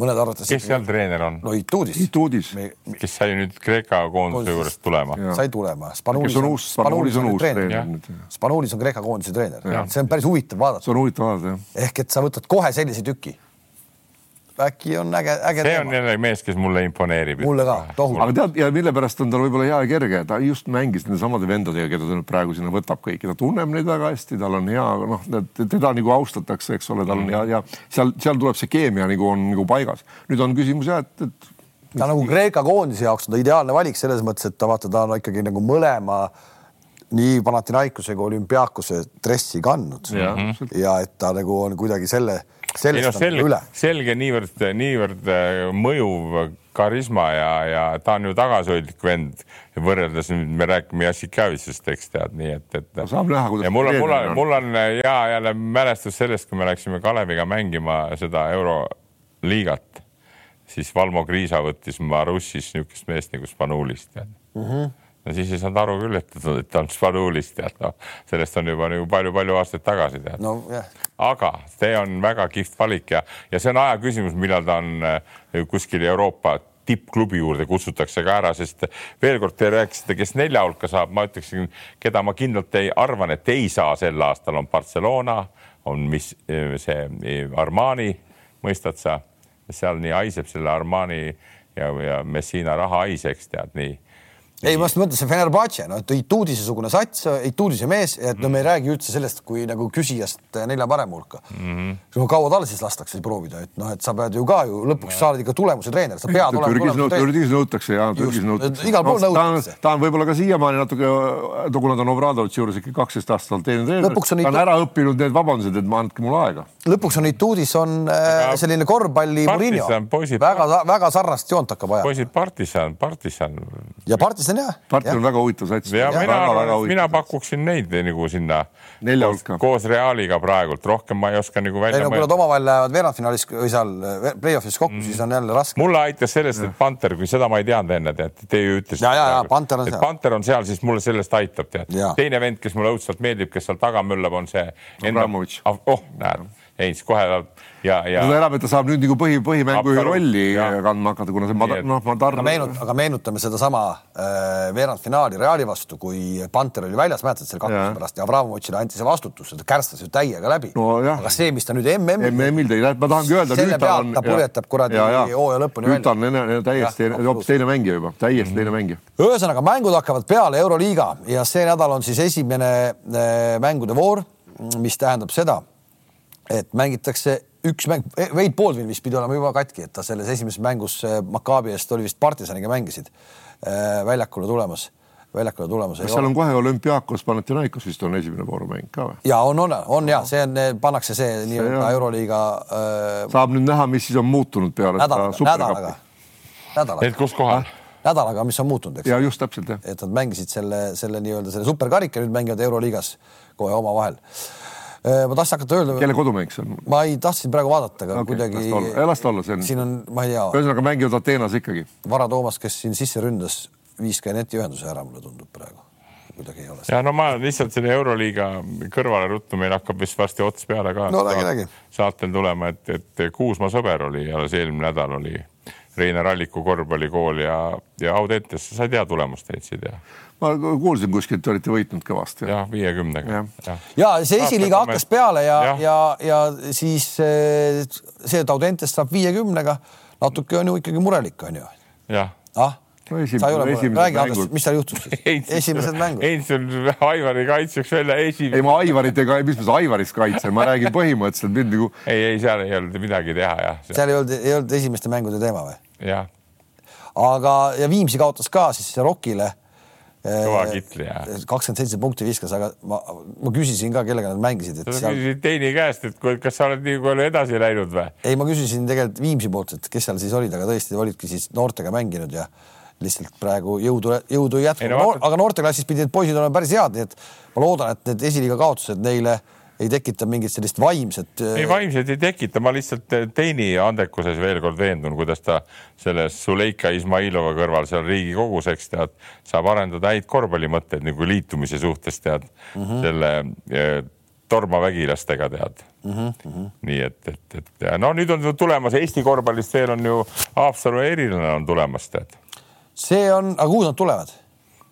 mõned arvates. kes seal treener on? no Ituudis. Ituudis. kes sai nüüd Kreeka koondise juurest tulema. sai tulema. Spanulis on uus, Spanulis on uus treener. Spanulis on Kreeka koondise treener, see on päris huvitav vaadata. see on huvitav vaadata, jah. ehk et sa võtad kohe sellise tüki äkki on äge, äge see teema. on jälle mees, kes mulle imponeerib. mulle ka, tohutult. aga tead, ja mille pärast on tal võib-olla hea ja kerge, ta just mängis nende samade vendadega, keda ta nüüd praegu sinna võtab kõiki, ta tunneb neid väga hästi, tal on hea, noh, teda nagu austatakse, eks ole, tal on ja, ja seal, seal tuleb see keemia nagu on nagu paigas. nüüd on küsimus jah, et, et ta nagu Kreeka koondise jaoks on ta ideaalne valik selles mõttes, et ta vaata, ta on ikkagi nagu mõlema nii Panathinaikose kui olümpiaakuse dressi kandnud ja, ja et ta nagu on kuidagi selle sellest no, selge, üle. selge niivõrd, niivõrd äh, mõjuv karisma ja, ja ta on ju tagasihoidlik vend võrreldes nüüd me räägime Jassikavitsist, eks tead, nii et, et. no saab näha, kuidas. ja mul on, mul on, mul on ja jälle mälestus sellest, kui me läksime Kaleviga mängima seda euroliigat, siis Valmo Kriisa võttis Marussis niisugust meest nagu Spanulist tead mm. -hmm no siis ei saanud aru küll, et ta on Spanulist tead, noh, sellest on juba nagu palju-palju aastaid tagasi tead. No,. Aga see on väga kihvt valik ja, ja see on aja küsimus, millal ta on äh, kuskil Euroopa tippklubi juurde kutsutakse ka ära, sest veel kord te rääkisite, kes nelja hulka saab, ma ütleksin, keda ma kindlalt ei arvan, et ei saa sel aastal, on Barcelona, on mis see Armani, mõistad sa, seal nii haiseb selle Armani ja, ja Messina raha haiseks tead nii ei, ma just mõtlesin Fenerbahce, no et Ituudise-sugune sats, Ituudise mees, et no me ei räägi üldse sellest, kui nagu küsijast nelja parema hulka mm. -hmm. kaua tal siis lastakse proovida, et noh, et sa pead ju ka ju lõpuks sa oled ikka tulemuse treener, sa pead olema Türgis, nõut, Türgis nõutakse ja Türgis nõutakse. igal pool nõutakse. ta on võib-olla ka siiamaani natuke, kuna ta on Obradovitši juures ikkagi kaksteist aastat olnud treener, ta on ära õppinud need vabandused, et ma andke mulle aega. lõpuks on Ituudis on äh, selline korvpalli Murillo, väga, väga sarnast joont hakkab ajama. poisid partisan, partisan. ja partisan Partisan jah. Partisan on väga huvitav sats. ja mina, mina pakuksin neid nagu sinna nelja hulka koos Realiga praegult, rohkem ma ei oska nagu välja. ei no kui nad omavahel lähevad veerandfinaalis või seal play-off'is kokku mm., siis on jälle raske. mulle aitas sellest, et Panter, kui seda ma ei teadnud enne, tead, te ju ütlesite. ja, ja, ja Panter on seal. Panter on seal, siis mulle sellest aitab, tead. teine vend, kes mulle õudselt meeldib, kes seal taga möllab, on see. oh, näed ei, siis kohe ja, ja. no enam, et ta saab nüüd nagu põhi, põhimängujuhi rolli ja. kandma hakata, kuna see Madar, noh, Madar. meenut-, aga meenutame sedasama äh, veerandfinaali Reali vastu, kui Panter oli väljas, mäletad selle kakluse pärast ja Abramovitšile anti see vastutus, ta kärstas ju täiega läbi no,. aga see, mis ta nüüd MM-il. MM-il tegi, ma tahangi öelda. selle pealt ta purjetab kuradi hooaja lõpuni välja. nüüd ta on täiesti hoopis teine mängija juba, täiesti mm -hmm. teine mängija. ühesõnaga, mängud hakkavad peale, Euroliiga ja see nädal on siis esimene äh, mängude voor, mis tähendab seda et mängitakse üks mäng, Wade Baldwin vist pidi olema juba katki, et ta selles esimeses mängus äh, Maccabi eest oli vist partisaniga mängisid äh, väljakule tulemas, väljakule tulemas. kas seal on kohe olümpiaakos, Panathinaikos vist on esimene voorumäng ka või? ja on, on, on ja see on, pannakse see nii-öelda Euroliiga äh,. saab nüüd näha, mis siis on muutunud peale nädalaga, nädalaga, nädalaga. et kus kohal? nädalaga, mis on muutunud, eks. ja just täpselt jah. et nad mängisid selle, selle nii-öelda selle superkarika, nüüd mängivad Euroliigas kohe omavahel Äh, ma tahtsin hakata öelda. kelle kodumäng see on? ma ei tahtsin praegu vaadata, aga okay, kuidagi. las ta olla, see on. siin on, ma ei tea. ühesõnaga mängivad Ateenas ikkagi. Vara Toomas, kes siin sisse ründas, viis ka netiühenduse ära, mulle tundub praegu kuidagi ei ole. ja no ma lihtsalt selle Euroliiga kõrvale ruttu, meil hakkab vist varsti ots peale ka. no räägi, räägi. saatel tulema, et, et Kuusma sõber oli alles eelmine nädal oli Reinar Alliku korvpallikool ja, ja Audentes, sa said hea tulemust heitsid ja ma kuulsin kuskilt, te olite võitnud kõvasti. jah, viiekümnega. ja, ja see esiliiga hakkas peale ja, ja, ja, ja siis eh, see, et Audentest saab viiekümnega, natuke on ju ikkagi murelik, on ju. jah ah no esimene, sa ei ole, räägi Andres, mis seal juhtus siis? (laughs) esimesed mängud. Heinz on Aivari kaitseks välja esimene. ei, ma Aivarit ei, mis ma Aivarist kaitsen, ma räägin põhimõtteliselt mind nagu. ei, ei, seal ei olnud midagi teha jah. seal ei olnud, ei olnud esimeste mängude teema või? Aga, ja Viimsi kaotas ka siis Rokile kõva kitli ja. kakskümmend seitse punkti viskas, aga ma, ma küsisin ka, kellega nad mängisid. sa seal... küsisid Teini käest, et kas sa oled nii palju edasi läinud või? ei, ma küsisin tegelikult Viimsi poolt, et kes seal siis olid, aga tõesti olidki siis noortega mänginud ja lihtsalt praegu jõudu, jõudu ei jätku no,, aga noorteklassis pidid poisid olema päris head, nii et ma loodan, et need esiliiga kaotused neile ei tekita mingit sellist vaimset. ei, vaimset ei tekita, ma lihtsalt Teini andekuses veel kord veendun, kuidas ta selles Suleika Izmailova kõrval seal Riigikogus, eks tead, saab arendada häid korvpallimõtteid nagu liitumise suhtes tead mm -hmm. selle eh, tormavägilastega tead mm. -hmm. nii et, et, et no nüüd on tulemas Eesti korvpallist veel on ju Haapsalu eriline on tulemas tead see on, aga kuhu nad tulevad?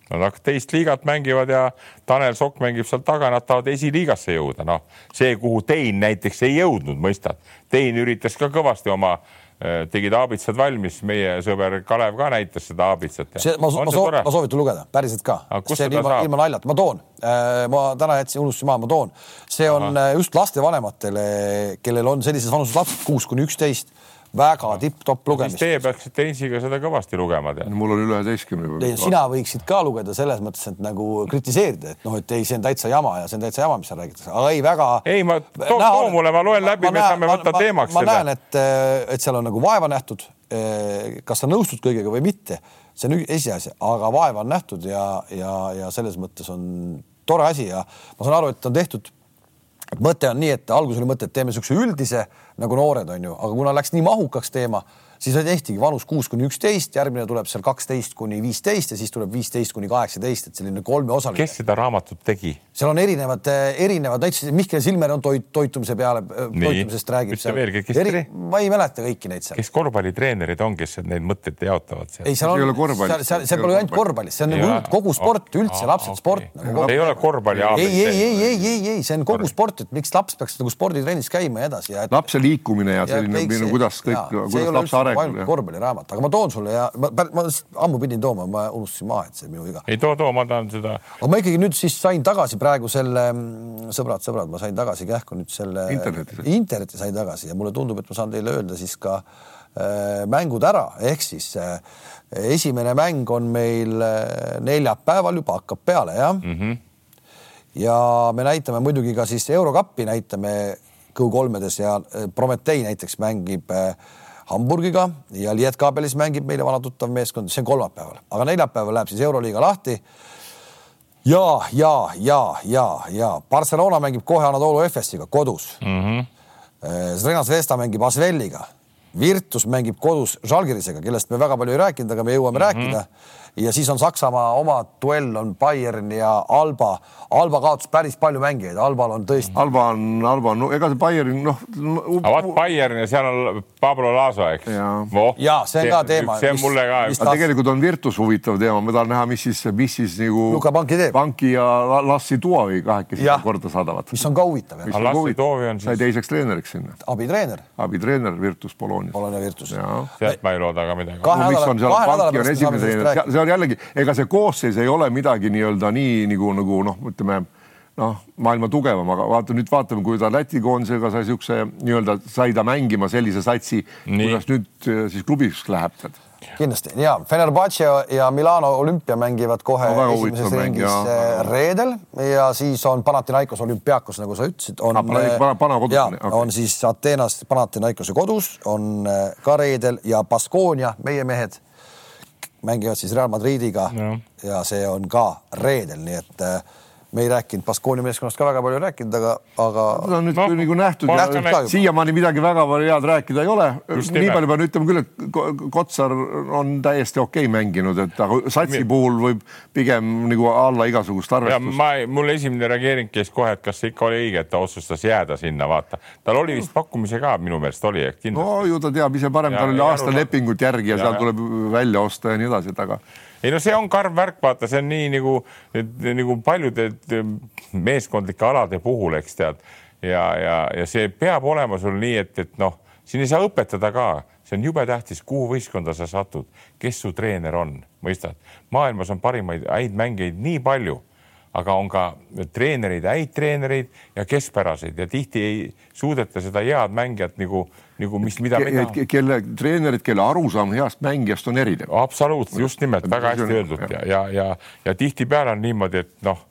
Nad teist liigat mängivad ja Tanel Sokk mängib seal taga, nad tahavad esiliigasse jõuda, noh, see, kuhu Tein näiteks ei jõudnud, mõistad. Tein üritas ka kõvasti oma äh, tegid aabitsad valmis, meie sõber Kalev ka näitas seda aabitsat. ma, ma, soo, ma soovitan lugeda, päriselt ka. see on ilma, ilma naljata, ma toon, äh, ma täna jätsin, unustasin maha, ma toon. see on Aha. Äh, just lastevanematele, kellel on sellises vanuses lapsed kuus kuni üksteist väga tipp-topp lugemist. Teie peaksite Ensiga seda kõvasti lugema tead. mul on üle üheteistkümne. sina võiksid ka lugeda selles mõttes, et nagu kritiseerida, et noh, et ei, see on täitsa jama ja see on täitsa jama, mis seal räägitakse, aga ei väga. ei, ma too, too mulle, ma loen läbi, me saame võtta teemaks ma, näen, et, et seal on nagu vaeva nähtud. Eh, kas sa nõustud kõigega või mitte, see on esiasi, aga vaeva on nähtud ja, ja, ja selles mõttes on tore asi ja ma saan aru, et on tehtud mõte on nii, et alguses oli mõte, et teeme niisuguse üldise nagu noored on ju, aga kuna läks nii mahukaks teema siis tehtigi vanus kuus kuni üksteist, järgmine tuleb seal kaksteist kuni viisteist ja siis tuleb viisteist kuni kaheksateist, et selline kolmeosaline. kes seda raamatut tegi? seal on erinevad, erinevad, näiteks Mihkel Silmer on toit, toitumise peale, toitumisest räägib. kes Eri, ma ei mäleta kõiki neid seal. kes korvpallitreenerid on, kes neid mõtteid jaotavad seal? ei, seal on, seal, seal, seal pole ainult korvpallis, see on nagu kogu sport üldse, lapsed sport nagu. ei ole korvpalli. ei, ei, ei, ei, ei, ei, see on kogu sport, et miks laps peaks nagu sporditrennis käima ja edasi ja. lapse liikumine ja selline, kuidas kõik, kuidas laps areneb ainult korvpalliraamat, aga ma toon sulle ja ma, ma ammu pidin tooma, ma unustasin maha, et see minu viga. ei too, too, ma tahan seda. aga ma ikkagi nüüd siis sain tagasi praegu selle, mm, sõbrad, sõbrad, ma sain tagasi kähku nüüd selle interneti, interneti sain tagasi ja mulle tundub, et ma saan teile öelda siis ka äh, mängud ära, ehk siis äh, esimene mäng on meil äh, neljapäeval juba hakkab peale, jah mm. -hmm. ja me näitame muidugi ka siis Eurokappi näitame Kõu-kolmedes ja äh, Prometee näiteks mängib äh, Hamburgiga ja Lietkabelis mängib meile vana tuttav meeskond, see on kolmapäeval, aga neljapäeval läheb siis Euroliiga lahti. ja, ja, ja, ja, ja Barcelona mängib kohe Anatoolu Efesiga kodus mm. -hmm. Zrena Zvezda mängib Asveliga, Virtus mängib kodus Žalgirisega, kellest me väga palju ei rääkinud, aga me jõuame mm -hmm. rääkida ja siis on Saksamaa oma duell on Bayern ja Alba. Alba kaotas päris palju mängijaid, Albal on tõesti. Alba on, Alba on no,, ega see Bayern noh. aga vaat Bayern ja seal on Pablo Laso, eks. Oh, ja see on ka teema. see on mulle ka. aga tegelikult on Virtus huvitav teema, ma tahan näha, mis siis, mis siis nagu. Luka Panki teeb. Panki ja Lassi Tuovi kahekesi korda saadavad. mis on ka huvitav. Lassi Tuovi on siis. sai teiseks treeneriks sinna. abitreener. abitreener Virtus Bolognas. Bologna Virtus. sealt ma ei looda ka midagi. kahe nädala pärast. see on jällegi, ega see koosseis ei ole midagi nii-öelda nii nagu, nagu noh, ütleme noh, maailma tugevam, aga vaata nüüd vaatame, kui ta Läti koondisega sai siukse nii-öelda, sai ta mängima sellise satsi, kuidas nüüd eh, siis klubiks läheb tead. Kindlasti. Ja Fenerbahce ja Milano olümpia mängivad kohe no, esimeses ringis ja. Eh, reedel. Ja siis on Panathinaikos olümpiaakos, nagu sa ütlesid, on ah, pana, pana kodus, ja, okay. on siis Ateenas Panathinaikose kodus on ka reedel. Ja Baskonia, meie mehed mängivad siis Real Madridiga ja. ja see on ka reedel, nii et äh, me ei rääkinud Baskooni meeskonnast ka väga palju rääkinud, aga, aga. seda on nüüd no, nagu nähtud ja siiamaani midagi väga palju head rääkida ei ole. nii palju pean ütlema küll, et Kotsar on täiesti okei okay mänginud, et aga satsi puhul võib pigem nagu alla igasugust arvestust. ma, mul esimene reageering käis kohe, et kas see ikka oli õige, et ta otsustas jääda sinna, vaata. tal oli vist pakkumise ka minu meelest oli, et kindlasti. no ju ta teab ise parem, tal oli aasta lepingut järgi ja, ja seal tuleb välja osta ja nii edasi, et aga ei no see on karm värk, vaata, see on nii nagu, nagu paljude meeskondlike alade puhul, eks tead. ja, ja, ja see peab olema sul nii, et, et noh, siin ei saa õpetada ka, see on jube tähtis, kuhu võistkonda sa satud, kes su treener on, mõistad? maailmas on parimaid häid mängijaid nii palju aga on ka treenereid, häid treenereid ja keskpäraseid ja tihti ei suudeta seda head mängijat nagu, nagu mis, mida me tahame. kelle treenerid, kelle arusaam heast mängijast on erinev. absoluutselt, just nimelt väga hästi öeldud ja, ja, ja, ja tihtipeale on niimoodi, et noh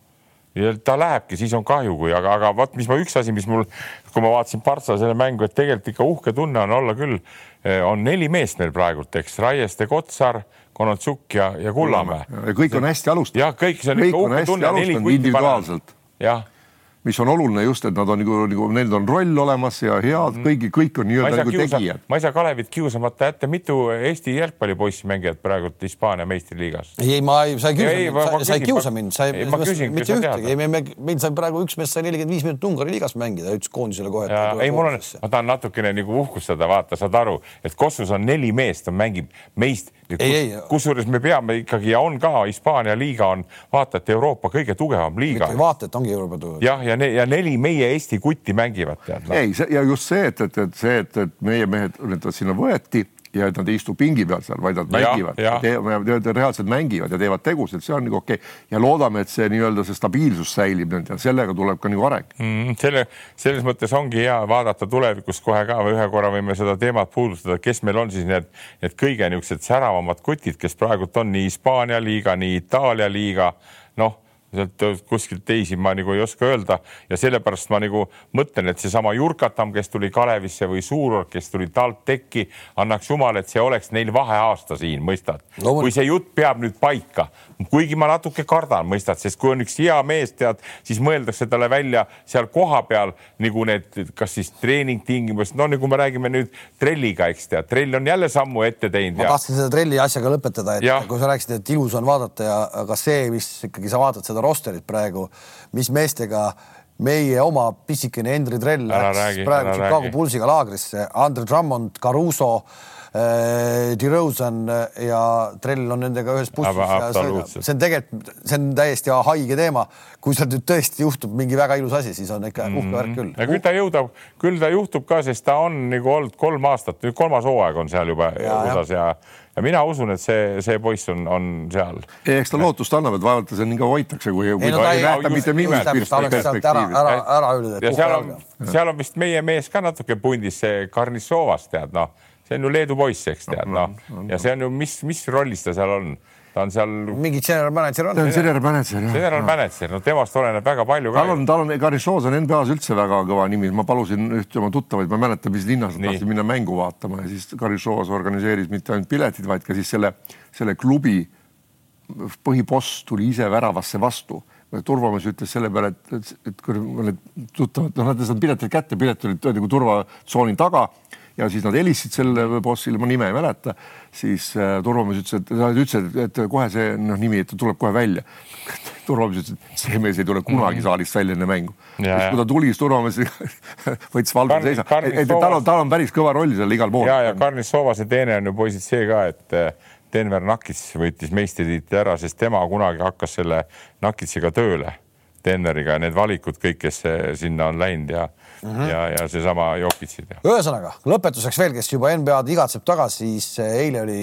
ta lähebki, siis on kahju, kui aga, aga vot, mis ma üks asi, mis mul, kui ma vaatasin Partsa selle mängu, et tegelikult ikka uhke tunne on olla küll, eh, on neli meest meil praegult, eks, Raieste, Kotsar Konatsuk ja, ja Kullamäe. kõik on hästi alustanud. jah, kõik, see on ikka uhke tunne. individuaalselt. jah mis on oluline just, et nad on nagu, nagu neil on roll olemas ja head, mm. kõik, kõik on nii-öelda nagu kiusa, tegijad. ma ei saa Kalevit kiusamata jätta, mitu Eesti jalgpallipoissi mängivad praegu Hispaania meistriliigas? ei, ma ei, sa ei kiusa, sa ei kiusa mind, sa ei, mitte ühtegi, ei, me, meil sai praegu üks mees sai nelikümmend viis minutit Ungari liigas mängida, ütles koondisele kohe. ei, mul on, ma tahan natukene nagu uhkustada, vaata, saad aru, et Kossus on neli meest, mängib meist kusjuures me peame ikkagi ja on ka Hispaania liiga on vaata, et Euroopa kõige tugevam liiga. vaata, et ongi Euroopa tugevam. jah, ja, ja, ja neli meie Eesti kutti mängivad tead no.. ei, ja just see, et, et, et see, et, et meie mehed, need sinna võeti ja et nad ei istu pingi peal seal, vaid nad mängivad, reaalselt mängivad ja teevad tegusid, see on nagu okei okay. ja loodame, et see nii-öelda see stabiilsus säilib ja sellega tuleb ka nagu areng mm,. selle, selles mõttes ongi hea vaadata tulevikus kohe ka või ühe korra võime seda teemat puudutada, kes meil on siis need, need kõige niisugused säravamad kutid, kes praegult on nii Hispaania liiga, nii Itaalia liiga, noh sealt kuskilt teisi ma nagu ei oska öelda ja sellepärast ma nagu mõtlen, et seesama Jurkatam, kes tuli Kalevisse või Suurorg, kes tuli TalTechi, annaks jumal, et see oleks neil vaheaasta siin, mõistad no,? kui see jutt peab nüüd paika, kuigi ma natuke kardan, mõistad, sest kui on üks hea mees, tead, siis mõeldakse talle välja seal kohapeal nagu need, kas siis treeningtingimused, no nagu me räägime nüüd trelliga, eks tead, trell on jälle sammu ette teinud. ma ja... tahtsin seda trelli asjaga lõpetada, et ja. kui sa rääkisid, et ilus on vaadata ja aga see, mis ikkagi sa vaatad seda rosterit praegu, mis meestega meie oma pisikene Hendri Trell läks praegu Chicago Bullsiga laagrisse, Andre Drummond, Caruso äh,, DeRozan ja Trell on nendega ühes bussis see, on tegelikult, see on täiesti haige teema. kui seal nüüd tõesti juhtub mingi väga ilus asi, siis on ikka uhke mm -hmm. värk küll. ja küll ta jõudab, küll ta juhtub ka, sest ta on nagu olnud kolm aastat, nüüd kolmas hooaeg on seal juba USA-s ja, ja ja mina usun, et see, see poiss on, on seal. eks ta lootust annab, et vaevalt ta seal nii kaua hoitakse, kui, kui ei, no, ta ei näeta mitte mingit perspektiivi. ära, ära, öeldud. ja seal on, seal on vist meie mees ka natuke pundis, see Karnissovas tead noh, see on ju Leedu poiss, eks tead noh, ja see on ju, mis, mis rollis ta seal on ta on seal. mingi general manager on. ta on general manager jah. general manager, no temast oleneb väga palju. tal on, tal on, Karissoos on NBA-s üldse väga kõva nimi, ma palusin ühte oma tuttavaid, ma ei mäleta, mis linnas nad tahtsid minna mängu vaatama ja siis Karissoos organiseeris mitte ainult piletid, vaid ka siis selle, selle klubi põhiboss tuli ise väravasse vastu turvamees ütles selle peale, et, et, et kui need tuttavad, noh, nad ei saanud pileteid kätte, piletid olid nagu turvatsooni taga ja siis nad helistasid sellele bossile, ma nime ei mäleta, siis äh, turvamees ütles, et ta ütles, et, kohe see noh, nimi, tuleb kohe välja. (laughs) turvamees ütles, et see mees ei tule kunagi mm. saalist välja enne mängu. siis kui ta tuli, siis turvamees (laughs) võttis valve seisa, tal on, tal on päris kõva roll seal igal pool. ja, ja Karnis Soovase teine on ju poisid see ka, et äh, Denver Nuggets võitis meistritiitli ära, sest tema kunagi hakkas selle Nuggetsiga tööle, Denveriga, need valikud kõik, kes äh, sinna on läinud ja mm -hmm. ja, ja seesama Jokitsid. ühesõnaga lõpetuseks veel, kes juba NBA-d igatseb tagasi, siis eh, eile oli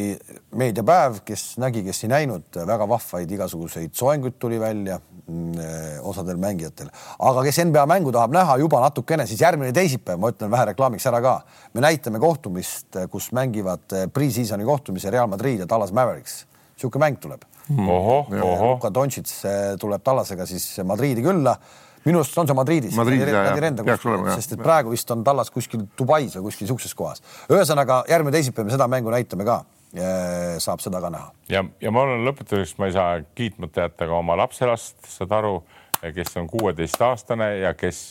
meediapäev, kes nägi, kes ei näinud, väga vahvaid igasuguseid soenguid tuli välja mm, eh, osadel mängijatel, aga kes NBA mängu tahab näha juba natukene, siis järgmine teisipäev, ma ütlen vähe reklaamiks ära ka, me näitame kohtumist, kus mängivad pre-season'i kohtumise Real Madrid ja Dallas Mavericks. niisugune mäng tuleb. Luka Dontšits tuleb Tallasega siis Madriidi külla minu arust on see Madridis. Madridis ja, ja peaks olema jah. sest et praegu vist on Tallas kuskil Dubais või kuskil sihukeses kohas. ühesõnaga järgmine teisipäev me seda mängu näitame ka. saab seda ka näha. ja, ja ma olen lõpetuseks, ma ei saa kiitmata jätta ka oma lapselast, saad aru, kes on kuueteistaastane ja kes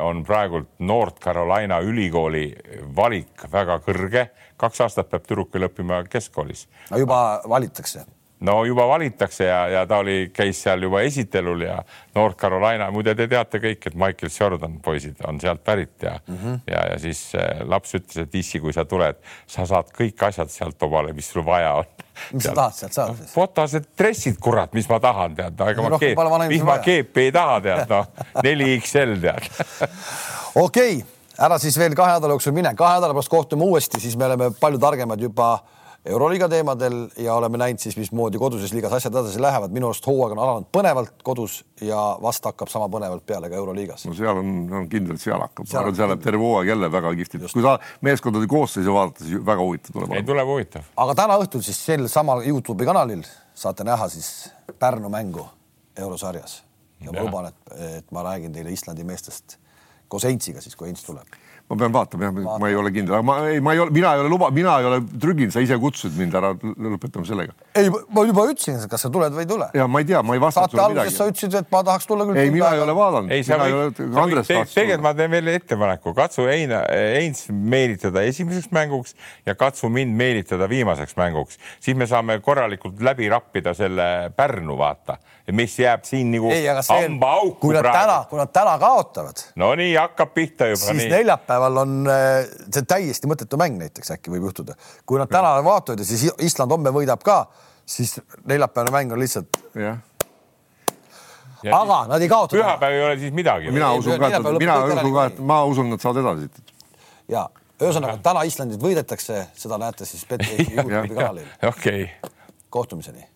on praegult North Carolina ülikooli valik väga kõrge. kaks aastat peab tüdrukul õppima keskkoolis. no juba valitakse no juba valitakse ja, ja ta oli, käis seal juba esitelul ja North Carolina, muide, te teate kõik, et Michael Jordan poisid on sealt pärit ja mm, -hmm. ja, ja siis äh, laps ütles, et issi, kui sa tuled, sa saad kõik asjad sealt omale, mis sul vaja on. mis sa tahad sealt saada siis? fotased dressid, kurat, mis ma tahan, tead, aga ma keep, mis ma keepi ei taha, tead, noh, neli XL tead (laughs) okei ära siis veel kahe nädala jooksul mine, kahe nädala pärast kohtume uuesti, siis me oleme palju targemad juba euroliiga teemadel ja oleme näinud siis, mismoodi koduses liigas asjad edasi lähevad. minu arust hooaeg on alanud põnevalt kodus ja vast hakkab sama põnevalt peale ka euroliigas. no seal on, on kindlalt, seal hakkab, ma arvan, seal läheb terve hooaeg jälle väga kihvtilt. kui sa meeskondade koosseisu vaadata, siis väga huvitav tuleb. ei, tuleb huvitav. aga täna õhtul siis sel samal Youtube'i kanalil saate näha siis Pärnu mängu eurosarjas ja ma luban, et, et ma räägin teile Islandi meestest koos Heintsiga siis, kui Heints tuleb ma pean vaatama jah, ma ei ole kindel, aga ma ei, ma ei ole, mina ei ole luba, mina ei ole trüginud, sa ise kutsusid mind ära, lõpetame sellega. ei, ma juba ütlesin, kas sa tuled või ei tule. ja ma ei tea, ma ei vastanud sulle midagi. sa ütlesid, et ma tahaks tulla küll. ei, mina ei ole vaadanud. ei, sa võid, tegelikult ma teen veel ettepaneku, katsu Heina, Heinz meelitada esimeseks mänguks ja katsu mind meelitada viimaseks mänguks, siis me saame korralikult läbi rappida selle Pärnu, vaata, mis jääb siin nagu hambaauk. kui nad täna, kui nad täna kaotavad. no nii hakkab pihta juba. siis neljapäeval neljapäeval on äh, see täiesti mõttetu mäng näiteks äkki võib juhtuda. kui nad täna vaatavad ja siis Island homme võidab ka, siis neljapäevane mäng on lihtsalt. aga nad ei kaota. pühapäev ei ole siis midagi. mina usun ka, et mina usun ka, et ma usun, nad saavad edasi. ja ühesõnaga täna Islandit võidetakse, seda näete siis Betsafe (laughs) Youtube'i kanalil. okei okay.. kohtumiseni